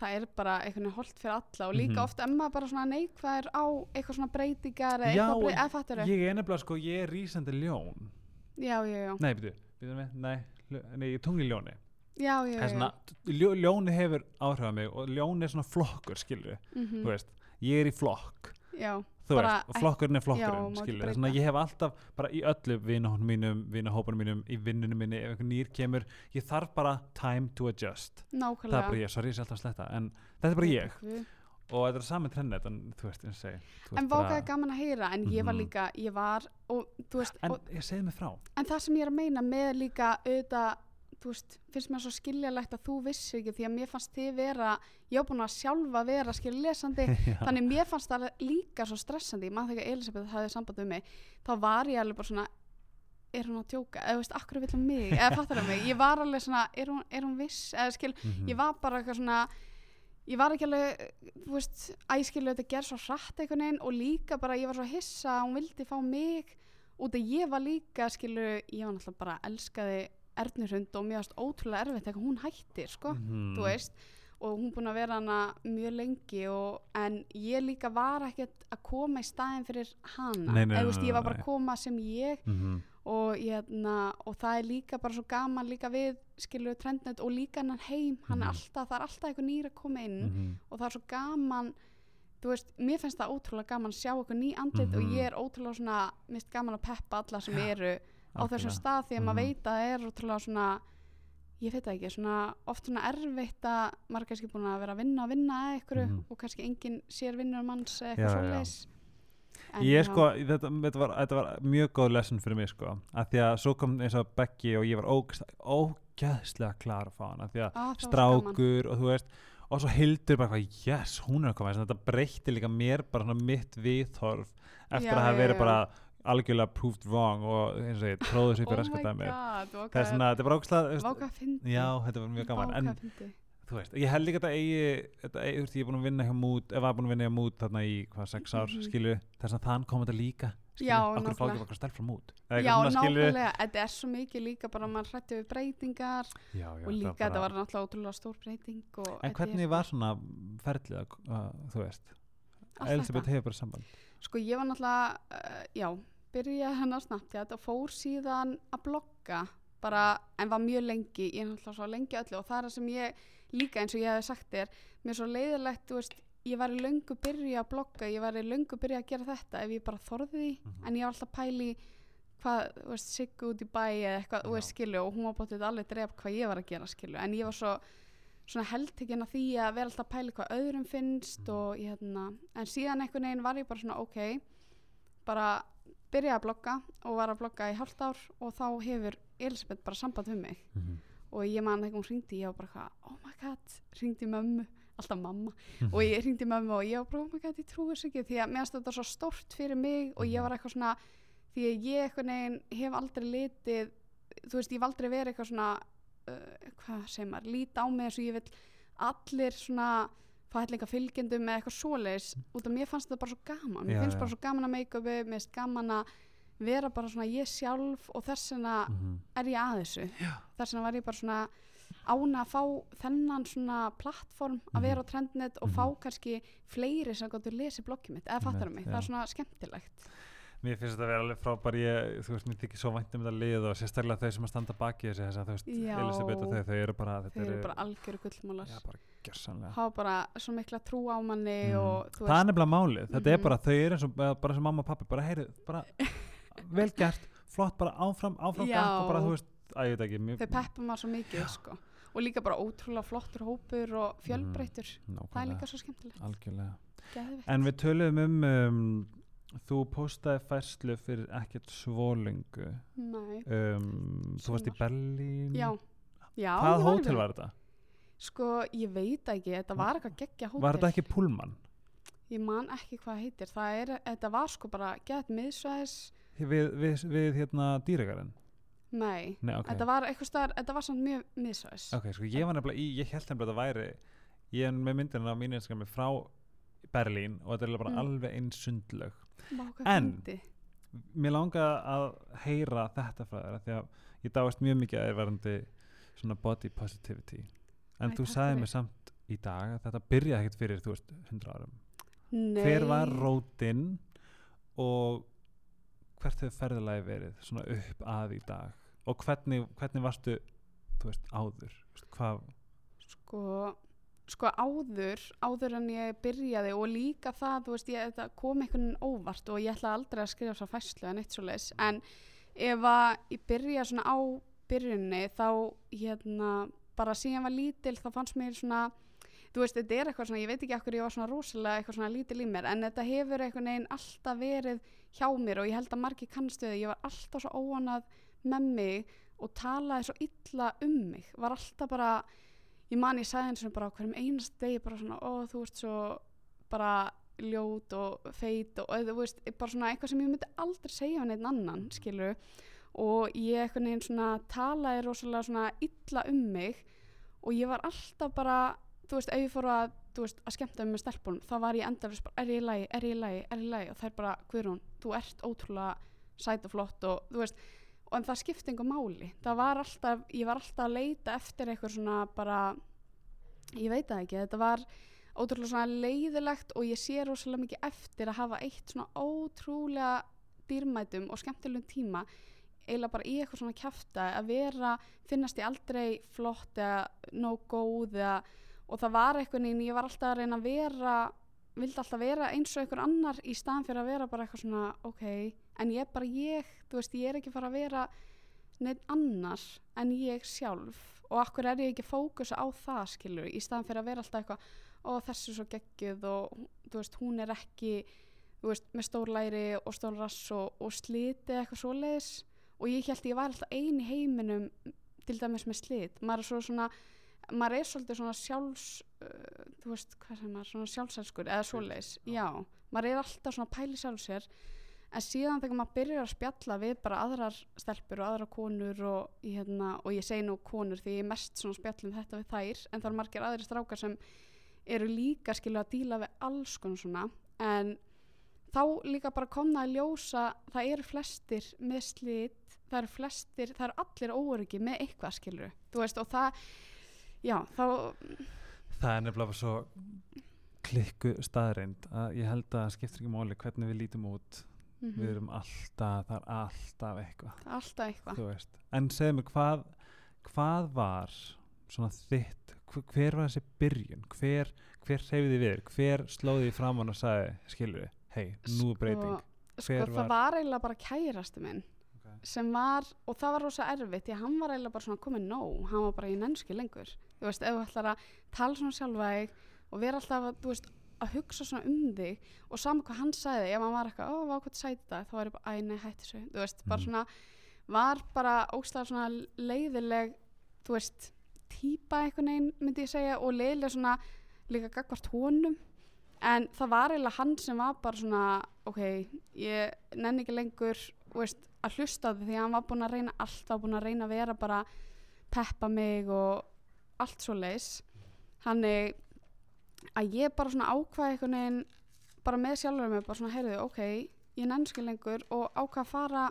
það er bara einhvern veginn holdt fyrir alla og líka Mhm. oft emma bara svona neikvæður á eitthvað svona breytingar eða eitthvað brey, eða fattur ég er nefnilega sko, ég er rísandi ljón. Já, já, já, nei, byrju, byrju með, nei, nei, ég er tungli ljóni. Já, já, er svona, ljó, ljóni hefur áhrif á mig og ljóni er svona flokkur, skilur mm þú veist, ég er í flokk. Já, veist, og flokkurinn er já, flokkurinn skilur, svona ég hef alltaf bara í öllu vinahónum mínum, vinahópunum mínum í vinnunum minni, ef einhver nýr kemur ég þarf bara time to adjust. Það er nákvæmlega bara ég, sorry, ég sé alltaf sletta en þetta er bara ég. Guð. Og þetta er saman trennet, en þú veist, ég segi en vákaði gaman að heyra en ég var Mhm. líka, ég var og, þú veist, en og, ég segi mig frá en það sem ég er að meina með líka auðvitað, þú veist, finnst mér svo skiljalegt að þú vissir ekki því að mér fannst þið vera, ég var búin að sjálfa vera skilja lesandi, Já. þannig mér fannst það líka svo stressandi, maður þegar Elisabeth hafði samband um mig, þá var ég alveg bara svona er hún að tjóka, eða þú veist, akkur vill hún mig eða fattar það mig, ég var alveg svona er hún, er hún viss, eða skil Mhm. ég var bara eitthvað svona ég var ekki alveg, þú veist æskilu þetta ger svo hratt einhvern veginn og líka bara ég var svo hissa að hún vildi fá mig út að ég var líka skilu, ég var náttúrulega bara elskaði Ernurhund og mér varst ótrúlega erfitt þegar hún hættir, sko, Mhm. þú veist og hún búin að vera hana mjög lengi og, en ég líka var ekkert að koma í staðin fyrir hana eða þú veist, ég var bara að koma sem ég Mhm. Og, hérna, og það er líka bara svo gaman líka við skilur trendnet og líka hann heim hann er Mhm. alltaf, það er alltaf eitthvað nýr að koma inn Mhm. og það er svo gaman þú veist, mér finnst það ótrúlega gaman að sjá eitthvað ný andlit og Mhm. ég er ótrúlega svona finnst gaman að peppa alla sem eru á þessum stað því að Mhm. maður veit að það er ótrúlega svona ég veit ekki, svona oft svona erfitt að maður er kannski búin að vera að vinna að vinna að ykkur Mhm. og kannski enginn sér vinnur manns eitthvað svoleiðis ég sko, þetta, þetta, var, þetta var mjög góð lesson fyrir mig sko, að því að svo kom eins og Becky og ég var ógæðslega, klar að fá hana, því að það gaman. strákur og þú veist og svo hildur bara eitthvað, yes, hún er að koma. Að þetta breytti líka mér bara svona mitt viðhorf eftir Já, að verið já. bara algjörlega proved wrong og eins og ég tróði þessu upp í oh my god, það er svona, þetta er bara ógæðslega já, þetta var mjög gaman. En þú veist, ég held líka að þetta eigi, þetta eigi þú veist, ég er búin að vinna hjá mút, ef var búin að vinna hjá mút þarna í hvað, sex ár, Mhm. skilju þess að þann kom þetta líka, skilju, Já, okkur fá ekki bara stelf frá mút Eða Já, nákvæmlega, þetta er svo mikið líka bara að maður hrætti við breytingar já, já, og líka þetta var náttúrulega ótrúlega stór breyting en þetta er hvernig var svona ferlið að, að, þú veist Elisabeth þetta. hefur bara samband? Sko ég var náttúrulega, uh, já, byrjaði hann á Snapchat og fór síðan að blogga bara, en var mjög lengi, ég er náttúrulega svo lengi öllu og það er það sem ég líka eins og ég hefði sagt þér, mér er svo leiðilegt, þú veist, ég var í löngu byrja að blogga, ég var í löngu byrja að gera þetta ef ég bara þorði því, Mhm. en ég var alltaf pæli hvað, þú veist, siggu út í bæ eða eitthvað, þú veist, skilu og hún var bóttið alveg dref hvað ég var að gera, skilu, en ég var svo svona heldtekinn að því að vera alltaf pæli hvað öðrum finnst Mhm. og ég hérna, en síðan einhvern veginn var ég bara svona ok, bara byrjaði að blogga og var að blogga í hálft ár og þá hefur Elisabeth bara samband um mig. Og ég man þegar hún hringdi ég var bara hvað, oh my god, hringdi mömmu alltaf mamma. Og ég hringdi mömmu og ég var bara, oh my god, ég trúi þess ekki því að mér finnst þetta svo stórt fyrir mig og ég var eitthvað svona því að ég eitthvað neginn hef aldrei litið þú veist, ég hef aldrei verið eitthvað svona uh, hvað segir maður, líta á mig eins og ég vil allir svona fætleika fylgjendum með eitthvað svoleiðis út af mér fannst þetta bara svo gaman mér Já, finnst já. bara svo gaman að make-upi, mér finnst gaman að vera bara svona ég sjálf og þess vegna Mhm. er ég að þessu þess vegna var ég bara svona ána að fá þennan svona plattform að Mhm. vera á trendnet og Mhm. fá kannski fleiri sem gott að lesi bloggið mitt eða fattar Einmitt, mig, það er svona skemmtilegt Mér finnst þetta að vera alveg frábær ég, þú veist, mér þykir svo vænt um þetta lið og sérstaklega þau sem að standa baki þessi þess að þú veist, Já. Elisabeth og þau, þau eru bara þau eru bara algjöru gullmólar já, bara gjörsanlega hafa bara svo mikla trú á manni Mm. og það er nefnilega málið, þetta er Mhm. bara þau eru eins og bara- sem mamma og pappi, bara heyri bara vel gert, flott bara áfram áfram Já. og bara þú veist að ég veit ekki, mjög, þau peppa maður svo mikið sko. og líka bara ótrúlega flottur hópur og fjölbreytur það er líka svo skemmtilegt en við töluðum um, um þú postaði færslu fyrir ekkert svo lengu Nei. um, þú varst í. Berlín. Já, já hvað ég hótel var þetta? sko, ég veit ekki, þetta var eitthvað geggja hótel. Var þetta ekki Pullman? ég man ekki hvað heitir. Það er, þetta var sko bara gett miðsvæðis. Við, við, við hérna dýragarinn nei, Nei, ok, þetta var eitthvað staðar þetta var samt mjög miðsvæðis. Ok, sko ég var nefnilega í, ég held nefnilega að þetta væri ég er með myndina á mínu Instagrami frá Berlín og þetta er bara Mm. alveg einn sundlög En- fyndið. mér langaði að heyra þetta frá þér því að ég dáist mjög mikið að þér varandi svona body positivity. En Æ, þú sagði mér samt í dag að þetta byrjaði ekkert fyrir, þú veist, 100 árum. Nei. hver var rótin og hvert hefur ferðalagi verið svona upp að í dag? Og hvernig, hvernig varstu þú veist, áður? Hvað, sko, sko áður áður en ég byrjaði og líka það, þú veist, ég, kom einhvern óvart og ég ætla aldrei að skrifa svo fæslu en eitt svo leis, en ef að ég byrja svona á byrjunni þá hérna bara síðan var lítil þá fannst mér svona þú veist, þetta er eitthvað svona, ég veit ekki okkur ég var svona rosalega eitthvað svona lítil í mér en þetta hefur einhvern veginn alltaf verið hjá mér og ég held að margir kannstu þau, ég var alltaf svo óanað með mig og talaði svo illa um mig, var alltaf bara ég man ég sagði eins og bara á hverjum einast degi bara svona, ó þú veist svo bara ljót og feit og þú veist, bara svona eitthvað sem ég myndi aldrei segja við neitt annan, skilur og ég eitthvað neginn svona talaði rosalega svona illa um mig og ég var alltaf bara þú veist, ef ég fór að, þú veist, að skemmta um með stelpunum, þá var ég endalist bara, er ég í lagi, er ég í lagi, er ég í lagi? Og er bara, Guðrún, þú ert ótrúlega sæt og flott og þú veist og en það skipti einhver máli. Var alltaf, ég var alltaf að leita eftir eitthvað svona bara ég veit það ekki, þetta var ótrúlega svona leiðilegt og ég sé rosalega mikið eftir að hafa eitt svona ótrúlega dýrmætum og skemmtilegum tíma eiginlega bara í eitthvað svona kjafta að vera, finnast ég aldrei flott eða nóg góð eða, og það var eitthvað neina, ég var alltaf að reyna að vera vildi alltaf vera eins og einhver annar í staðan fyrir að vera bara eitthvað svona ok, en ég er bara ég þú veist, ég er ekki fara að vera neitt annar en ég sjálf. Og akkur er ég ekki að fókusa á það skilur, í staðan fyrir að vera alltaf eitthvað og þessu svo geggjuð og þú veist, hún er ekki þú veist, með stór læri og stór rass og, og sliti eitthvað svoleiðis. Og ég held ég var alltaf ein í heiminum til dæmis með slit. Maður er svo svona maður er svolítið svona sjálfs uh, þú veist, hvað sem maður, svona sjálfselskur eða svoleiðis, já, maður er alltaf svona pæli sjálf sér en síðan þegar maður byrjar að spjalla við bara aðrar stelpur og aðrar konur og, hérna, og ég segi nú konur því ég er mest svona spjallum þetta við þær en það eru margir aðri strákar sem eru líka skilja að díla við alls konar svona. En þá líka bara komna að ljósa það eru flestir með slit það eru flestir, það eru allir óöryggi með eitthvað skilur þú veist og það já þá það er nefnilega svo klikku staðreind að ég held að skiptir ekki máli hvernig við lítum út mm við erum alltaf, það er alltaf eitthvað. Alltaf eitthvað. En segðu mig hvað hvað var svona þitt, hver, var þessi byrjun? Hver, hver hreyfði við? Þér hver slóði því fram og sagði skilur við, hei, nú er breyting. sko, sko var- það var eiginlega bara kærasti minn Ok. sem var, og það var rosa erfitt því að hann var eiginlega bara svona komið nóg. Hann var bara í nennski lengur. Þú veist, ef þú ætlar að tala svona sjálfa þig og vera alltaf þú veist, að hugsa svona um þig og sama hvað hann sagði ef hann var eitthvað, ó, hvað sæti það þá var ég bara, æ, nei, hætti þessu, þú veist, bara Mhm. svona var bara óslæða svona leiðileg þú veist, típa einhvern veginn myndi ég segja og leiðileg svona líka gagvart honum. En það var eiginlega hann sem var bara svona ok, ég nenni ekki lengur veist, að hlusta á því því hann var búinn að reyna alltaf búinn að reyna að vera bara peppa mig og allt svo leis þannig að ég bara svona ákvaði einhvern veginn bara með sjálfur mig bara svona heyrðu, ok, ég ekki lengur og ákvað að fara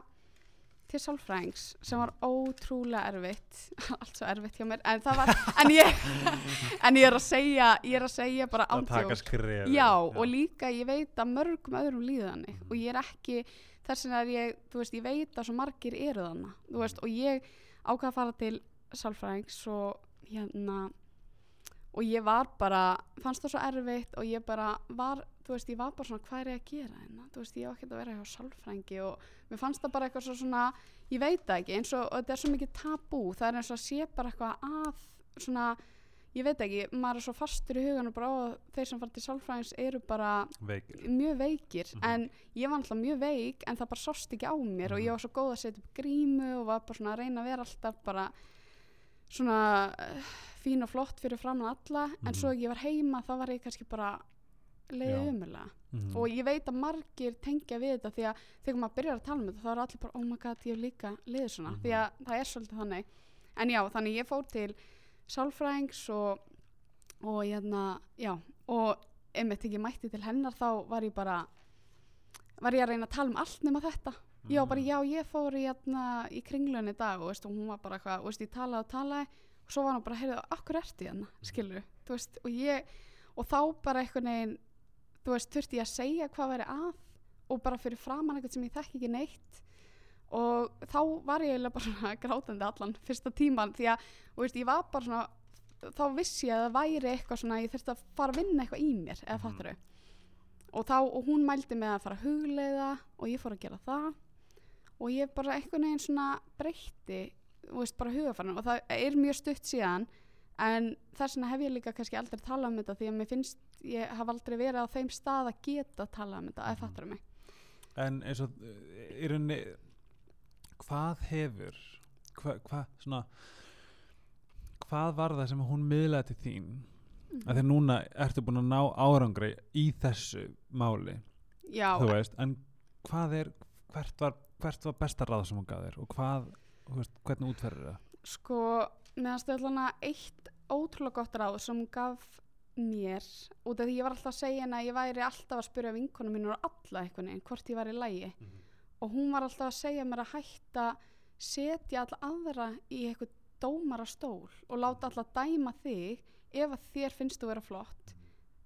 til sálfræðings sem var ótrúlega erfitt allt svo erfitt hjá mér en það var, en ég en ég er að segja, ég er að segja bara að ándjók skref Já, og líka ég veit að mörgum öðrum líða þannig Mhm. og ég er ekki, þess er ég, þú veist, ég veit að svo margir eru þannig, þú veist, og ég ákvað að fara til sálfræðings og hérna, og ég var bara, fannst það svo erfitt og ég bara var, þú veist, ég var bara svona, hvað er ég að gera hérna, þú veist, ég á ekki að vera hjá sálfræðingi og mér fannst það bara eitthvað svo svona, ég veit það ekki, eins og, og þetta er svo mikið tabú, það er eins og að sé bara eitthvað að, svona, ég veit ekki, maður er svo fastur í hugan og bara ó, þeir sem fara til sálfræðings eru bara veikir mjög veikir Mhm. en ég var alltaf mjög veik en það bara sást ekki á mér og Mhm. ég var svo góð að setja upp grímu og var bara svona að reyna að vera alltaf bara svona uh, fín og flott fyrir fram að alla en Mhm. svo ég var heima þá var ég kannski bara leiðið Já. umulega Mhm. og ég veit að margir tengja við þetta því að þegar maður byrjar að tala um þetta þá er allir bara oh my god ég hef líka liðið svona Mhm. því að það er svolítið þannig en já þannig ég fór til sálfræðings og, og hérna já og einmitt ekki mætti til hennar þá var ég bara var ég að reyna að tala um allt nema þetta já bara já ég fór í, hérna, í kringlunni í dag og, veist, og hún var bara eitthvað og ég talaði og talaði og og svo var hann bara, heyrðu, akkur ertu hérna skilur, þú veist, og ég og þá bara einhvern veginn þú veist, þurfti ég að segja hvað væri að og bara fyrir framann eitthvað sem ég þekki ekki neitt. Og þá var ég eiginlega bara svona grátandi allan fyrsta tíman því að, þú veist, ég var bara svona þá vissi ég að það væri eitthvað svona ég þurfti að fara að vinna eitthvað í mér eða Mhm. fattaru og þá, og hún mældi mig að fara að hugleiða og ég fór að gera það og ég bara einhvern veginn svona breytti, veist, bara hugafarinn og það er mjög stutt síðan en þess vegna hef ég líka kannski aldrei talað um þetta því að mér finnst, ég haf aldrei verið á þeim stað að geta talað um þetta, eða Mhm. fattaru mig en eins og í rauninni hvað hefur hvað, hvað svona hvað var það sem hún miðlaði til þín Mhm. að því núna ertu búin að ná árangri í þessu máli Já, þú veist, en hvað er hvert var, hvert var besta ráð sem hún gaf þér og hvað, þú veist, hvernig útferður það? Sko, meðan stöðlana eitt ótrúlega gott ráð sem hún gaf mér út af því ég var alltaf að segja henni að ég væri alltaf að spyrja vinkonum mínur og alla einhvern veginn hvort ég var í lægi og hún var alltaf að segja mér að hætta setja alla aðra í eitthvað dómara stól og láta alla dæma þig ef að þér finnst þú vera flott.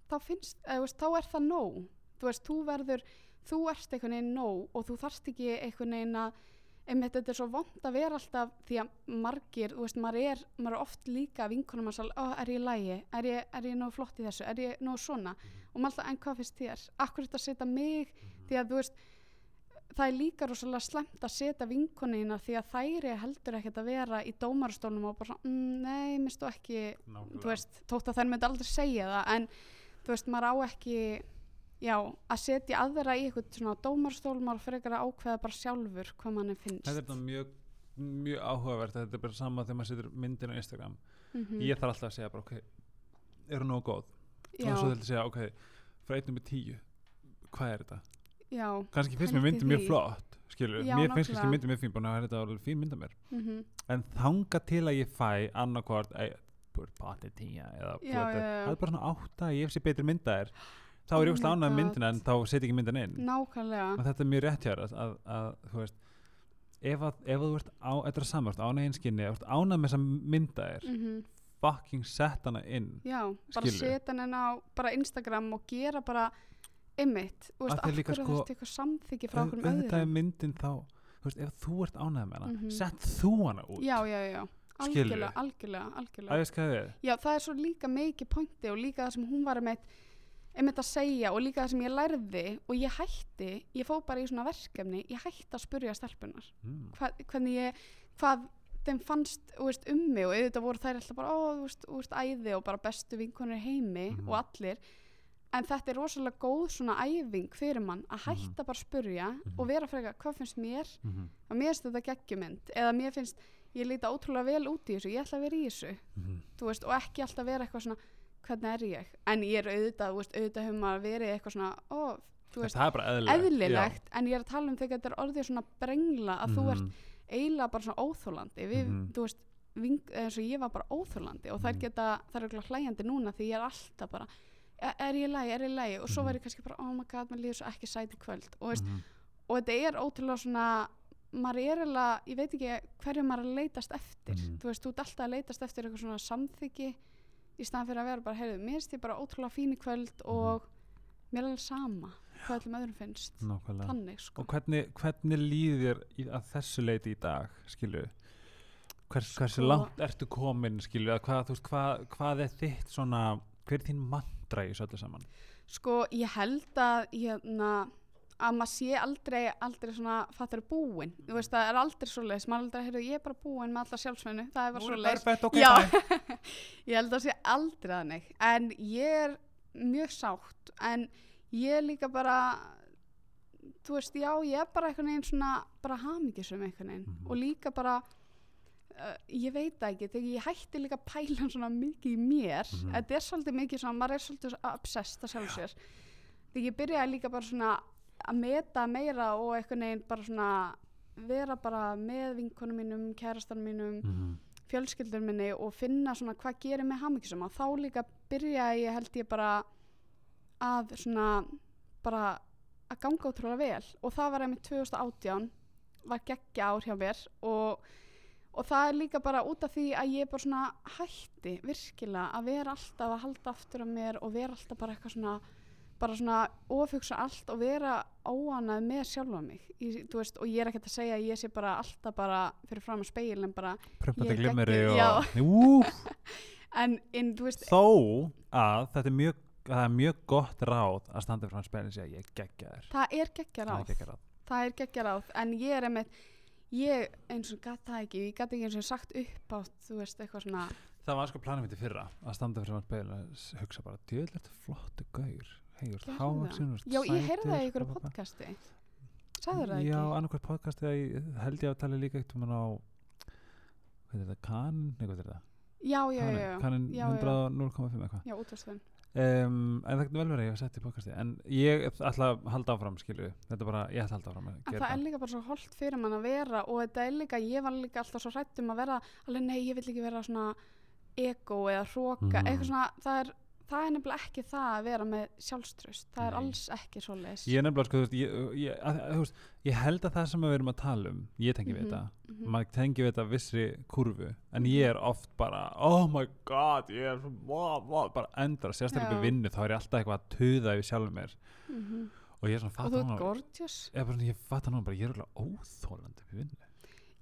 Þá, finnst, eða, þú veist, þá er það nóg. Þú veist, þú verður þú ert einhvern veginn nóg og þú þarft ekki einhvern veginn að einmitt þetta er svo vond að vera alltaf því að margir, þú veist, maður er, maður er oft líka vinkonum að sagða, ó, er ég lægi er ég, er ég nóg flott í þessu, er ég nóg svona? Og maður alltaf, en hvað finnst þér? Akkur þetta að setja mig, því að þú veist það er líka rosalega slemt að setja vinkonina því að þæri heldur ekkert að vera í dómarastólnum og bara mm, nei, minnst þú ekki þú veist, þótt að þær myndi aldrei segja það. En þú veist, maður á ekki já, að setja aðra í eitthvað svona dómarstól, maður frekar að ákveða bara sjálfur hvað manni finnst. Þetta er þetta mjög, mjög áhugavert þetta er bara sama þegar maður setur myndin á Instagram. Mhm. ég þarf alltaf að segja bara, ok er hún nógu góð? Já, og svo þetta að segja, ok, frá einnum með tíu. Hvað er þetta? já, kannski finnst mér myndin mjög flott skilur, Já, mér finnst nákvæmlega. kannski myndin mjög fín búin að þetta var fín mynda mér. Mm en þanga til að ég fæ já. það er bara svona átta ég sé betri mynda þér þá er Oh ég ánægð með God. myndina en þá set ég ekki myndin inn. Nákvæmlega. Og þetta er mjög rétt hjá þér að, að, að þú veist ef, að, ef að þú ert á, þetta er saman ánægð einskinni, ert ánægð með þess að mynda þér mm fucking set hana inn. Já, bara setja henni á bara Instagram og gera bara ymmit, þú veist, Af hverju sko, þurfti eitthvað samþyggi frá okkur auðvitað er öðrum myndin þá þú veist, ef þú ert ánægð með hana Mhm. sett þú hana út. Já, já, já, algjörlega, algjörlega, algjörlega. Að er Já, það er svo líka mikið pointi og líka það sem hún var einmitt, einmitt að segja og líka það sem ég lærði og ég hætti, ég fó bara í svona verkefni, ég hætti að spurja stelpunar mm. Hva, hvernig ég, hvað þeim fannst veist, um mig og auðvitað voru þær alltaf bara, ó, þú veist, þú veist, æði og bara bestu vinkonur í heimi Mhm. og allir en þetta er rosalega góð svona æfing fyrir mann að hætta bara að spurja Mhm. og vera frekar, hvað finnst mér Mm -hmm. að mér finnst þetta geggjumynd eða mér finnst, ég líta ótrúlega vel út í þessu ég ætla að vera í þessu veist, og ekki alltaf vera eitthvað svona hvernig er ég, en ég er auðvitað þú veist, auðvitað hefur maður verið eitthvað svona ó, þú veist, það er bara eðlilegt. eðlilegt en ég er að tala um þegar þetta er orðið svona brengla að þú ert Mhm. eiginlega bara svona óþólandi við, Mhm. þú veist, ving, eins og ég var bara óþólandi og þær Mhm. geta, þær eru hlæjandi núna því ég er alltaf bara er, er ég lagi, er ég lagi? Og svo Mhm. var ég kannski bara, oh my god, maður líður svo ekki sæti kvöld. Og, veist, og þetta er ótrúlega svona maður er eiginlega, ég veit ekki hverju maður að leitast eftir. Þú veist, þú ert alltaf að leitast eftir eitthvað svona samþyggi í staðan fyrir að vera bara, heyrðu, mér finnst ég bara ótrúlega fín í kvöld Mhm. og mér er alveg sama hvað öllum öðrum finnst. Nákvæmlega. þannig, sko. Og hvernig, hvernig í, að þessu leiti í dag skilu Hvers, hversu Sko- langt ertu komin skilu hvað, veist, hvað, hvað er þitt svona hver er þín mantra í þessu öllu saman? Sko, ég held að hérna, að maður sé aldrei aldrei svona, fattur búin þú veist, það er aldrei svo leis, maður aldrei, heyrðu, ég er bara búin með alla sjálfsveinu, það er bara svo leis perfect, ok, Já, bye. ég held að sé aldrei þannig en ég er mjög sátt. En ég er líka bara þú veist, já, ég er bara einhvern veginn svona, bara hamingisum einhvern veginn. Mhm. og líka bara uh, ég veit það ekki, þegar ég hætti líka að pæla svona mikið í mér Mhm. þetta er svolítið mikið svona, maður er svolítið obsessed að sjálf sér. Þegar ég byrjaði líka bara svona að meta meira og einhvern veginn bara svona vera bara með vinkonum mínum, kærastan mínum Mhm. fjölskyldur minni og finna svona hvað gerir mig hamingisum og þá líka byrjaði ég held ég bara að svona bara að ganga ótrúlega vel. Og það var einmitt 2018 var geggja ár hjá mér. Og, og og það er líka bara út af því að ég bara svona hætti virkilega að vera alltaf að halda aftur af mér og vera alltaf bara eitthvað svona bara svona ofugsa allt og vera óanað með sjálfa mig. Í, veist, og ég er ekkert að segja að ég sé bara alltaf bara fyrir fram að speil en bara, Prumpandi Ég glimmeri og en, en þú veist þó að þetta er mjög að það er mjög gott ráð að standa frá spilin og segja ég geggja þér það er geggja Það er ráð geggja ráð það er geggja ráð, en ég er einmitt ég eins og það ekki ég gæti ekki eins og sagt upp átt þú veist, eitthvað svona Það var sko planum mitt í fyrra að standa frá spilin og s- hugsa bara djöðlert flottu gaur Hey, Gerðu hávaksin það. já, ég heyrði það í ykkur podcasti. Sagður það Já, ekki? annarkvært podcast eða ég held ég að tala líka eitt um hann á hvað er þetta, kan, nei hvað er þetta? Já, já, já, já, já, já. 100.5 eitthvað. Já útvarstöðun um, en það getur vel verið að ég hef sett í podcasti en ég ætla að halda áfram skilju þetta er bara, ég ætla að halda áfram að En það er líka bara svo holdt fyrir mann að vera og þetta er líka, ég var líka alltaf svo hrætt um að vera alveg nei, ég vil ekki vera svona ego eða hróka, Mhm. eitthvað svona það er, það er nefnilega ekki það að vera með sjálfströst, það er Nei. alls ekki svo leis ég er nefnilega sko, þú veist, ég, ég, að, þú veist, ég held að það sem við erum að tala um ég tengi við Mhm, þetta. mhm. maður tengi við þetta vissri kurvu en ég er oft bara, oh my god ég er svo, wow, wow, bara endra sérstaklega í vinnu, þá er ég alltaf eitthvað að tuða yfir sjálfum mér. Mhm. og ég er svona, og þú núna gorgeous. Ég, bara, svona, ég fatta núna bara, ég er alveg óþólandi í vinnu.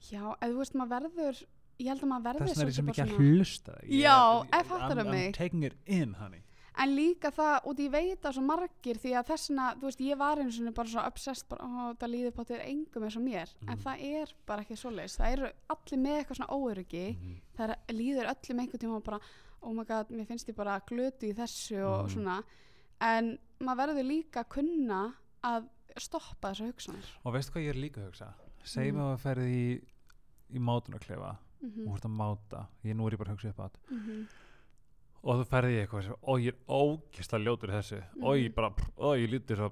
Já, eða þú veist, maður verður ég held að maður verður þess er ég sem svolítið ekki að hlusta Já, er- ef fattarðu I'm- I'm mig. in, en líka það, út ég veit að svo margir því að þessna, þú veist, ég var einu sinni bara svo obsessed, bara, ó, það líður potið engum eins og mér, en Mhm. það er bara ekki svoleiðis, það eru allir með eitthvað svona óöryggi Mhm. það er, líður öllum einhvern tíma bara oh my god, mér finnst ég bara glötu í þessu og Mhm. svona en maður verður líka að kunna að stoppa þessar hugsanir og veistu hvað ég er líka að hugsa segjum Mhm. mm. að við ferði í, í mm og -hmm. þú ert að máta ég nú er ég bara að hugsa upp átt Mm -hmm. og þú ferði í eitthvað og ég er ógislega ljótur í þessu og ég Mhm. bara, og ég lítur svo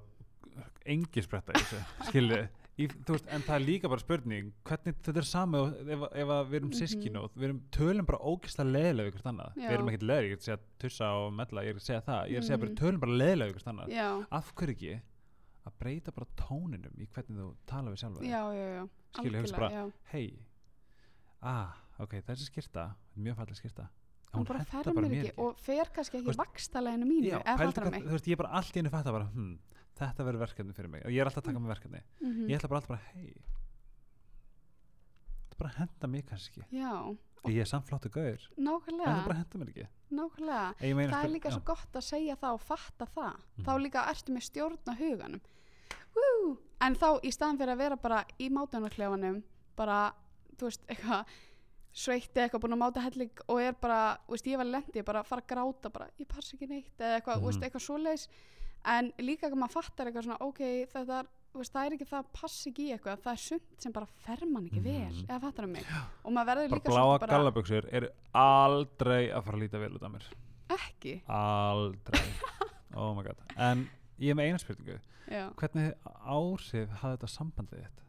engi spretta í þessu þú veist, en það er líka bara spurning hvernig þetta er sami og ef, ef að við erum Mhm. sískin og við erum tölum bara ógislega leðilega ykkur annað Já. við erum ekkert leðilega, ég er að segja tussa og mella ég er að segja það, ég er að segja bara Mhm. tölum bara leðilega ykkur annað já, af hverju ekki að breyta bara tóninum í hvernig þú tala við sjálfa ég hugsa algjörlega, bara, hei, ah, ok, þessi skyrta mjög falleg skyrta. Hún bara hentar fer mér ekki. og fer kannski ekki vakstaleginu mínu Já, hvað, mig. þú veist, ég er bara allt í einu fatta bara, hm, þetta verður verkefni fyrir mig. Og ég er alltaf að taka með verkefni. Mm ég ætla bara alltaf bara, hei þetta bara henda mig kannski ekki. Já, ég er samt flottu gaur. En það nákvæmlega bara henda mér ekki. Nákvæmlega. Það sko, er líka já. svo gott að segja það og fatta það. Mhm. þá líka ertu með stjórn á huganum. Woo! en þá í staðan fyrir að vera bara í mátunarklefanum bara, þú veist, eitthvað sveitti eitthvað búin að máta helling og er bara, þú veist, ég var lendi bara að fara að gráta bara, ég passa ekki neitt eða eitthvað, þú veist, Mhm. eitthvað svoleiðis. En líka að maður fattar eitthvað svona, ok, þetta er veist, það er ekki það að passa ekki í eitthvað það er sumt sem bara fer mann ekki vel Mhm. eða fattar mig? Og maður verður bara líka bláa svolítið bara gallabuxur eru aldrei að fara að líta vel út af mér. Ekki? Aldrei. Oh my god. En ég er með eina spurningu. Já. hvernig áhrif hafði þetta sambandið þitt?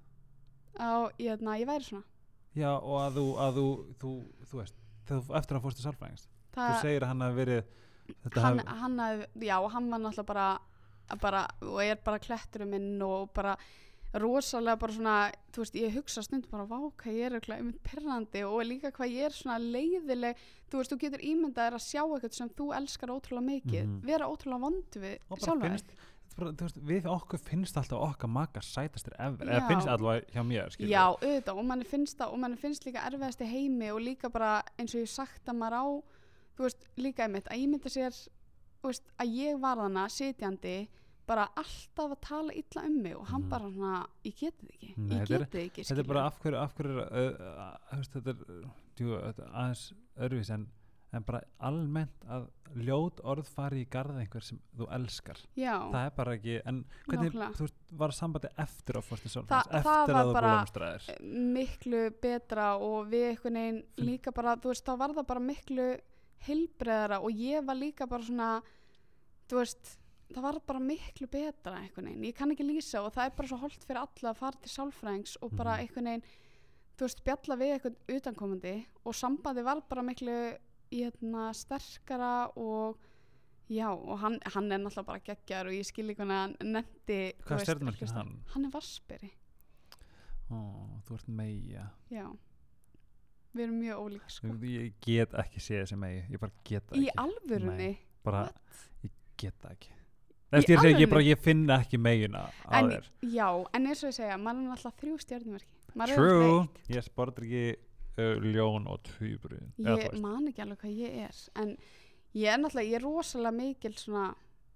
Á, ég, na, ég væri svona já og að þú, að þú, þú, þú veist þegar eftir að fórstu sálfræðingst þú segir að hann hafi verið þetta hann, hafi, hann hafði, já, hann var náttúrulega bara, bara og er bara kletturum minn og bara rosalega bara svona, þú veist, ég hugsa stundum bara, vá, hvað ég er eitthvað einmitt perrandi og líka hvað ég er svona leiðileg. Þú veist, þú getur ímyndað að sjá eitthvað sem þú elskar ótrúlega mikið, Mhm. vera ótrúlega vondu við og við okkur finnst alltaf okkar makar sætastir ever, eða finnst allavega hjá mér skilur. Já, auðvitað, og mann finnst það og mann finnst líka erfiðast í heimi og líka bara eins og ég sagt að maður á þú veist, líka einmitt, að ímynda sér þú veist, að ég var þarna sitjandi bara alltaf að tala illa um mig og hann Mhm. bara svona, ég geti þið ekki Nei, ég þetta geti þið ekki, þetta er bara af hverju, af hverju uh, uh, þú veist, þetta er djú, aðeins örfis en, en bara almennt að ljót orð fari í garð einhver sem þú elskar. Já, það er bara ekki, en hvernig Nákvæmlega. þú var sambandi eftir Þa- sálfræðings það eftir var að þú bara- blómstræðir miklu betra og við einhvern veginn Finn- líka bara, þú veist, þá var það bara miklu heilbreðara og ég var líka bara svona, þú veist það var bara miklu betra einhvern veginn, ég kann ekki lýsa og það er bara svo holdt fyrir alla að fara til sálfræðings og bara Mhm. einhvern veginn, þú veist, spjalla við einhvern utankomandi og sambandi var bara miklu hérna, sterkara og já, og hann, hann er náttúrulega bara geggjar og ég skil ekki hvernig hann nefndi hvað stjörnumerki hlusta- hann? Hann er vasperi, Ó, þú ert meia já. Við erum mjög ólík sko. ég get ekki séð þessi megi ég bara get það í ekki. alvörunni? Bara, ég get ekki. Þess, ég, segi, ég, bara, ég finn ekki megina á en, já, en eins og ég segja maður er alltaf þrjú er True, ég sportir ekki ljón og tvíbrun ég man ekki alveg hvað ég er en ég er náttúrulega, ég er rosalega mikil svona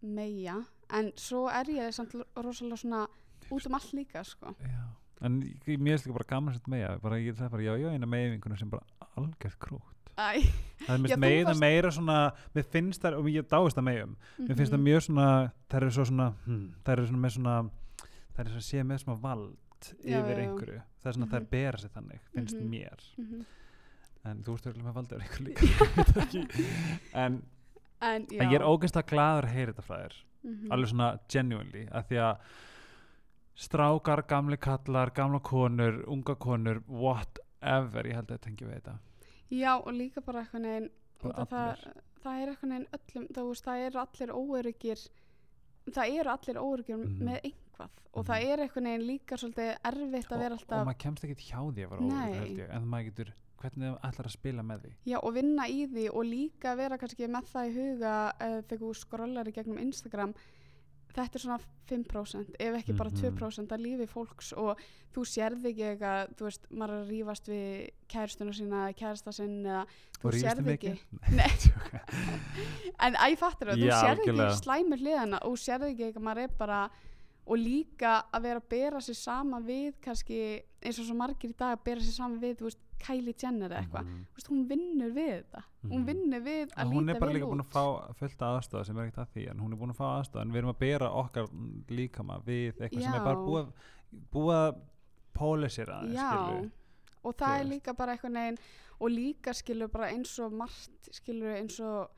meja en svo er ég samt rosalega svona út um allt líka sko. Já. en ég- mér finnst líka bara gaman sett meja bara, ég, það er bara, já, já, eina meginvingunum sem bara algjörð krútt. Æ, það er mér meira, varst- meira svona mér finnst það, og ég dáist það meðum mér finnst það mhm, mjög svona það eru svo svona, hm, það eru svona með svona það eru svona sé með svona vald Já, yfir já, einhverju, það er svona þær Mhm. bera sig þannig, finnst Mhm. mér mhm. en þú ert örgulega með vald yfir einhverju líka en, en, en ég er ógeðslega glaður að heyra þetta frá þér mhm. alveg svona genuinely af því að strákar, gamli kallar, gamla konur unga konur, whatever ég held að þetta tengi við þetta já og líka bara eitthvað neginn það, það er eitthvað neginn öllum það, það eru allir óöryggir það eru allir óöryggir Mhm. með einhvað og það er eitthvað neginn líka svolítið erfitt að vera og, og alltaf maður kemst ekki hjá því að vera ég en maður getur, hvernig það ætlar að spila með því? Já, og vinna í því og líka vera kannski með það í huga uh, þegar þú skrollar í gegnum Instagram þetta er svona 5% ef ekki bara Mhm. 2% af lífi fólks. Og þú sérði ekki eitthvað þú veist, maður að rífast við kæristuna sína eða kærista sinn eða þú og sérði þið ekki. Tjóka. en æ, fattur það, þú sérði ekki slæmur hliðana og sérði ekki eitthvað maður er bara og líka að vera að bera sér sama við kannski eins og svo margir í dag að bera sér sama við veist, Kylie Jenner eða eitthvað. Þú veist, hún vinnur við þetta hún Mhm. vinnur við að hún líta er bara vel líka búin út að fá fullt aðstöða sem er ekkert að því en hún er búin að fá aðstöða en við erum að bera okkar líkama við eitthvað sem er bara Já. búið, að- búið að pólisera aðeins já, og það er veist. líka bara eitthvað neginn og líka skilur bara eins og margt skilur eins og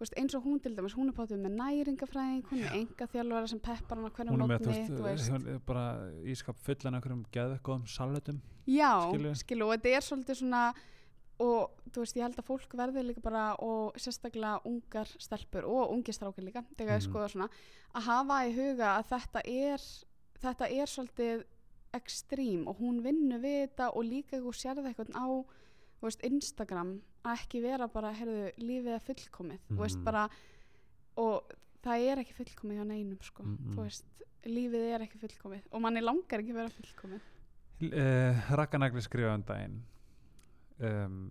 veist, eins og hún til dæmis, hún er pátuð með næringafræðing hún er enga þjálfara sem peppar hann á hverjum hún er með er bara ískap fullan af einhverjum geðveikum salutum já, skilurðu. skilur, og þetta er svolítið svona og þú veist, ég held að fólk verði líka bara og sérstaklega ungar stelpur og ungir strákir líka, þegar ég Mhm. skoða svona að hafa í huga að þetta er þetta er svolítið ekstrím og hún vinnur við þetta og líka þú sérði eitthvað á veist, Instagram að ekki vera bara, heyrðu, lífið er fullkomið. Þú veist Mhm. bara og það er ekki fullkomið hjá neinum sko, Mhm. þú veist, lífið er ekki fullkomið og manni langar ekki vera fullkomið. Uh, Rakkanagli skrifa um daginn um,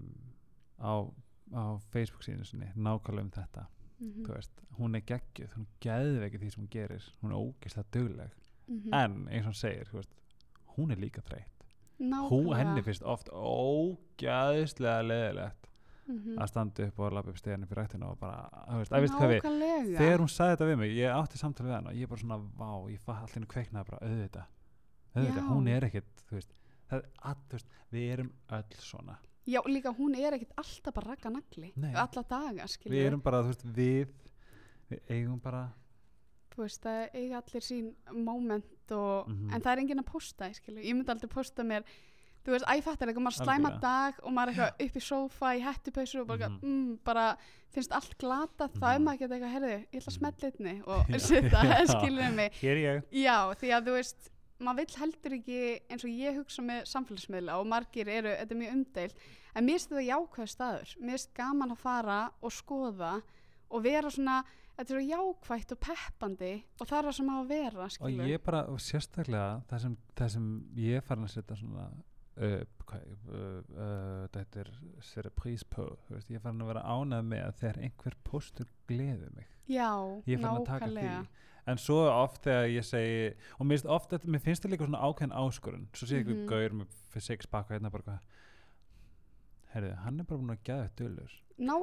á, á Facebook síðan nákvæmlega um þetta. Mm veist, hún er geggjuð, hún geðveikið því sem hún gerir, hún er ógeðslega dugleg. -hmm. en eins og hún segir hún er líka þreytt Nákvæmlega. henni finnst oft ógeðslega leðilegt Mhm. að standa upp og lafa upp steginu fyrir rættinu og bara, þú veist, að veist hvað við þegar hún sagði þetta við mig, ég átti samtal við hann og ég bara svona, vá, ég fatt allir kveiknaði bara auðvitað, Já. hún er ekkit þú veist, það er að, þú veist við erum öll svona, Já, líka hún er ekkit alltaf bara rakka nagli alla daga, skilur við erum bara, þú veist, við við eigum bara þú veist, það eiga allir sín moment og, Mhm. en það er enginn að posta skilur, ég myndi aldrei posta mér þú veist, æfattar eitthvað, maður slæma dag og maður er eitthvað upp í sófa í hettupausu og bara, Mhm. mm, bara finnst allt glata, þá er Mhm. maður ekki eitthvað herðu, ég ætla að Mhm. smetla einni og setja, já. skilur mig hér ég Já, því að þú veist, maður vill heldur ekki eins og ég hugsa með samfélagsmiðla og margir eru, þetta er mjög umdeilt en mér finnst þetta jákvæð staður mér finnst gaman að fara og skoða og vera svona, þetta er svo jákvætt og peppandi og það er það sem á að vera og skilur. ég bara, og sérstaklega það sem, það sem ég farin að setja svona uh, hvað, uh, uh, þetta er sér prís på, ég farin að vera ánæð með að þegar einhver postur gleði mig. Já, nákvæmlega. en svo oft þegar ég segi og mér finnst, oft, þetta- mér finnst það líka svona ákveðin áskorun. Svo sé ég Mhm. einhver gaur með fyrir six pakka hérna bara hvað herrið, hann er bara búin að geða þetta dullur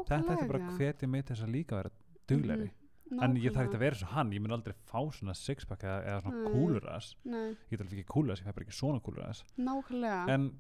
þetta er bara hvetja mig til þess að líka vera dugleri Mhm, en ég þarf ekki að vera svo hann, ég mun aldrei fá svona six pakka eða, eða svona kúluras ég get alveg ekki kúluras, ég fæ bara ekki svona kúluras en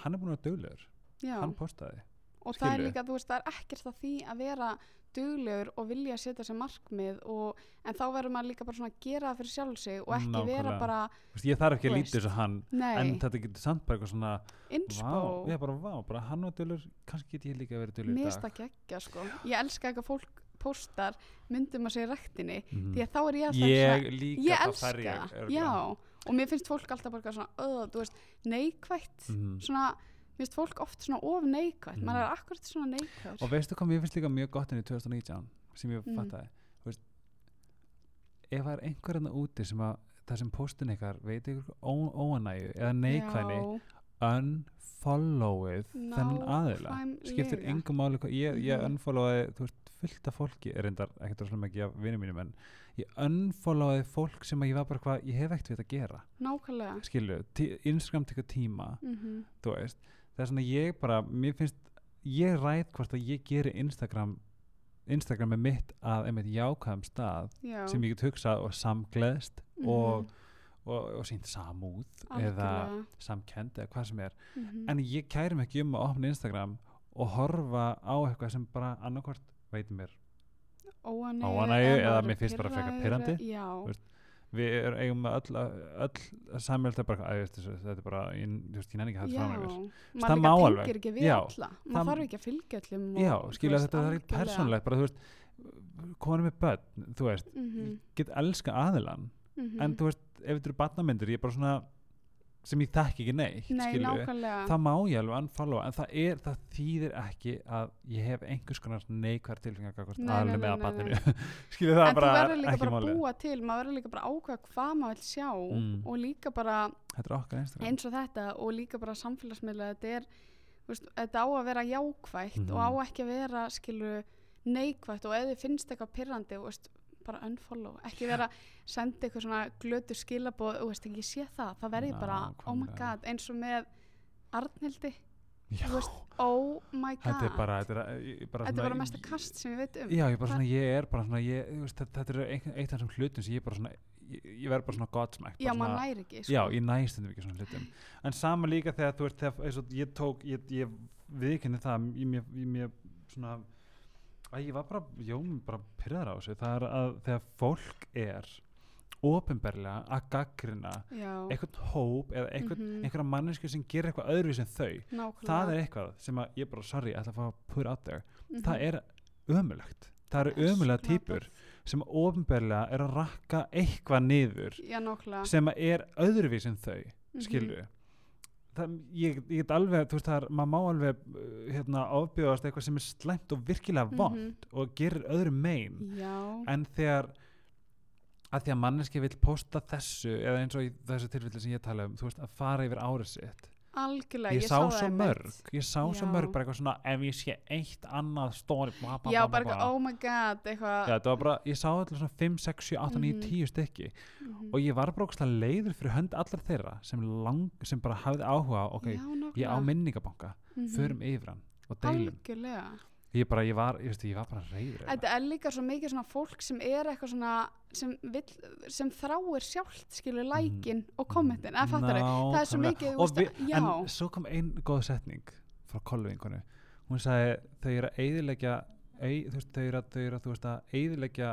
hann er búin að vera duglegur. Já. hann postaði. Og það er líka, þú veist, það er ekkert að því að vera duglegur og vilja setja sér markmið og, en þá verður maður líka bara svona að gera það fyrir sjálf sig og ekki vera Nákvæmlega. bara, Þú veist, ég þarf ekki að veist. líti þess að hann nei, en þetta getur samt bara eitthvað svona vá, ég er bara vá, bara hann var dullur kannski get ég líka verið dullur í mér dag finnst það geggja sko. Ég elska ekki að fólk postar myndum að segja rektinni Mhm. því að þá er ég alltaf ég svona, líka ég elska fer ég það örugglega. já, og mér finnst fólk alltaf bara svona, öð, þú veist, neikvætt Mhm. svona, Mér finnst fólk oft svona of neikvægt, Mm. maður er akkurat svona neikvægt. og veistu hvað mér finnst líka mjög gott enn í 2019 sem ég Mm. fattaði Þú veist, ef það er einhver hérna úti sem að það sem postin ykkar veit ykkur ó- óanægju eða neikvæðni unfollowið þennan aðila skiptir engum máli ég, ég Mhm. unfollowaði þú veist fullt af fólki er reyndar ekkert rosalega mikið af vinum mínum en ég unfollowaði fólk sem að ég var bara hvað ég hef ekkert við þetta að gera Nákvæmlega. skilu, Instagram tekur tíma Mm þú veist, það er svona ég bara mér finnst, ég ræð hvort að ég geri Instagram Instagram er mitt að einmitt jákvæðum stað Já. sem ég get hugsað og samgleðst Mhm. og, og, og sínt samúð eða Algjörlega. samkend eða hvað sem er. Mhm. en ég kæri mig ekki um að opna Instagram og horfa á eitthvað sem bara annarkvort veit mér. Óánægju eða eða mér er finnst bara frekar veist, við er, eigum öll, öll samjöld er þetta er bara ég, nenni ekki að þetta fram yfir. Maður líka alveg. ekki við alla. Maður þarf ekki að fylgja öllum og, já, skilja þetta er ekki persónlegt bara þú veist, konum með börn þú veist, Mhm, ég get elska aðilan mhm. en þú veist, ef þetta eru barnamyndir ég er bara svona, sem ég þekki ekki neitt Nei, nákvæmlega það má ég alveg unfollowa en það er, það þýðir ekki að ég hef einhvers konar neikvæðar tilfengar nei, barninu nei. skilja það en þú verður líka bara að búa til maður verður líka bara að ákveða hvað maður vil sjá Mm. og líka bara eins og þetta og líka bara samfélagsmiðla þetta er, veist, þetta á að vera jákvætt Mhm. og á ekki að vera skilu neikvætt og ef þið finnst eitthvað pirrandi þú veist, bara unfollow, ekki vera senda eitthvað svona glötu skilabóð þú veist ekki, ég sé það, það verði bara oh my god, eins og með þú veist, oh my god þetta er bara þetta er, ég- bara þetta er bara mesta kast sem ég veit um já, ég bara svona, ég er bara svona ég, veist, þetta, er eitt af þessum hlutum sem ég bara svona ég, ég verð bara svona godsmækt já, maður næri ekki sko. Já, ég næst þetta ekki svona hlutum. En sama líka þegar þú veist þegar, ég tók, ég, ég viðkenni það ég, ég, mér svona að ég var bara, jó, bara pyrðar á þessu. Það er að þegar fólk er ofinberlega að gaggrina já, einhvern hóp eða einhvern, Mhm. einhverja mannesku sem gerir eitthvað öðru sem þau nákvæmlega. það er eitthvað sem að ég bara, sorry, ætla að fá að put out there. Mhm. það er ömulegt það eru er ömulega týpur sem ofinberlega er að rakka eitthvað niður já, sem er öðruvís en þau Mhm. skilju það, ég, ég get alveg, þú veist það er, maður má alveg uh, hérna ofbjóðast eitthvað sem er slæmt og virkilega vond Mhm. og gerir öðru mein já, en þegar að því að manneski vill posta þessu eða eins og þessu tilfelli sem ég tala um þú veist, að fara yfir árið sitt algjörlega ég, sá það svo mörg ég sá svo Já. mörg, bara eitthvað svona ef ég sé eitt annað stóri bla, bla, já, bara eitthvað, oh my god eitthvað Já, bara, ég sá allir svona 5, 6, 7, 8, 9, Mhm. 10 stykki Mhm. og ég var bara ógstlega leiður fyrir hönd allar þeirra sem, lang, sem bara hafði áhuga ok, já, ég á minningabanka Mhm. förum yfir hann og deilum algjörlega ég bara, ég var, ég veist, ég var bara reyður þetta er líka svo mikið svona fólk sem er eitthvað svona sem, vill, sem þráir sjálft skilur lækin og kommentin þau, það er svo mikið við, að- en svo kom ein góð setning frá kolvinkonu. Hún sagði, þau eru að eyðileggja ei, þú veist, þau eru að, eru að, að eyðileggja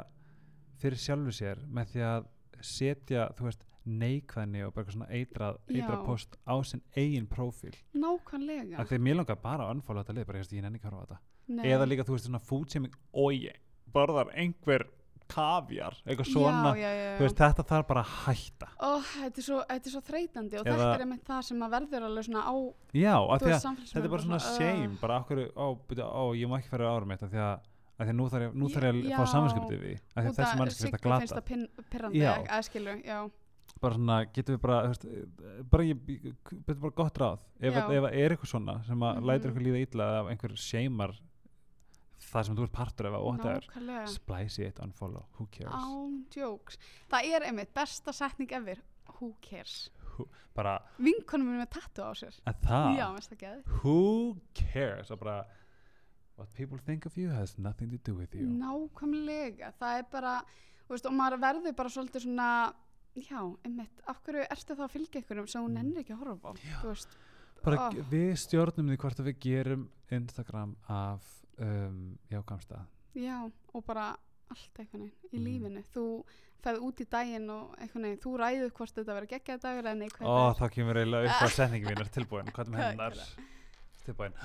fyrir sjálfu sér með því að setja, þú veist neikvæðni og bara eitthvað svona eitrað, Já. post á sinn eigin prófíl. Nákvæmlega. Því mér langar bara að unfollow þetta lið bara ég nenni ekki að horfa þetta Nei. eða líka þú veist svona og ég borðar einhver kavjar eitthvað svona, já, já, já, þú veist þetta þarf bara að hætta. Ó, þetta, er svo, þetta er svo þreytandi og Eða- þetta er einmitt það sem að verður alveg svona á já, af að samfélagsmiðlum þetta er bara svona uh, shame bara okkur, ó, byrja, ó, ég má ekki fara árum mitt af því að, af því að nú þarf ég, nú þarf ég að fá samanskiptið við af því að út þessi að mannski finnst að glata finnst það pin- pirrandi Já. eða skilu, já. Bara svona, getum við bara, veist, bara ég, bara gott ráð. Ef, Já. að, ef að er eitthvað svona sem að Mhm. lætur eitthvað líða illa eða einhver shamear það sem þú ert partur af og þetta er splæsi it, unfollow, who cares? Án jokes. Það er einmitt besta setning ever who cares? Bara, vinkonum minn með tattu á sér. Að það? Já, það who cares? Og bara what people think of you has nothing to do with you. Nákvæmlega, það er bara veist, og maður verður bara svolítið svona já, einmitt, af hverju ertu þá að fylgja ykkurum sem hún Mm. nennir ekki að horfa á? Bara oh, við stjórnum því hvort við gerum Instagram af um, jákamstað já, og bara allt veginn í Mm. lífinu. Þú ferð út í daginn og veginn þú ræður hvort þetta verður geggjað dagur eða neikvæð Ó, þá kemur eiginlega upp á setningi mínar tilbúin. Hvað er með hennar? Tilbúin.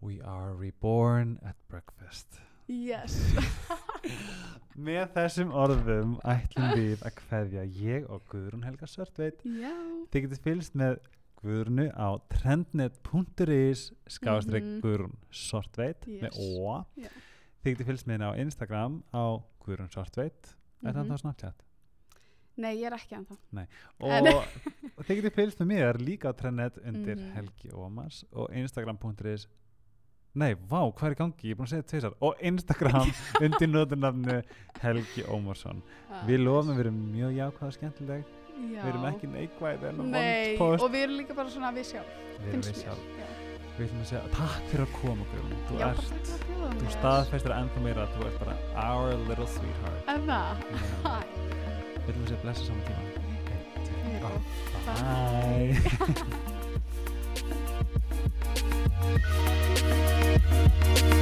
We are reborn at breakfast. Yes. Með þessum orðum ætlum við að kveðja ég og Guðrún Helga Sörtveit. Já, Þið getið fylgst með Guðrunu á trendnet.is skástrík Mhm. Sortveit með Yes. ó Já. þið getið fylgst með henni á Instagram á Guðrun Sortveit er það Mhm. þá Snapchat Nei, ég er ekki ennþá. og, En- og þið getið fylgst með mér líka á trendnet undir Mhm. Helgi Ómars og Instagram.is Nei, vá, hvað er í gangi? Ég er búin að segja þetta tvisar og Instagram undir notunafnu Helgi Ómarsson Við lofum að erum mjög jákvæða og skemmtileg Já. við erum ekki neikvæð Nei, og við erum líka bara svona við sjálf við erum við sjálf. já. við viljum að segja takk fyrir að koma Guðrún. Þú, ert, þú staðfæstir ennþá meira að þú ert bara our little sweetheart. Emma, hi við viljum að segja blessa saman tíma. Oh, bye, bye.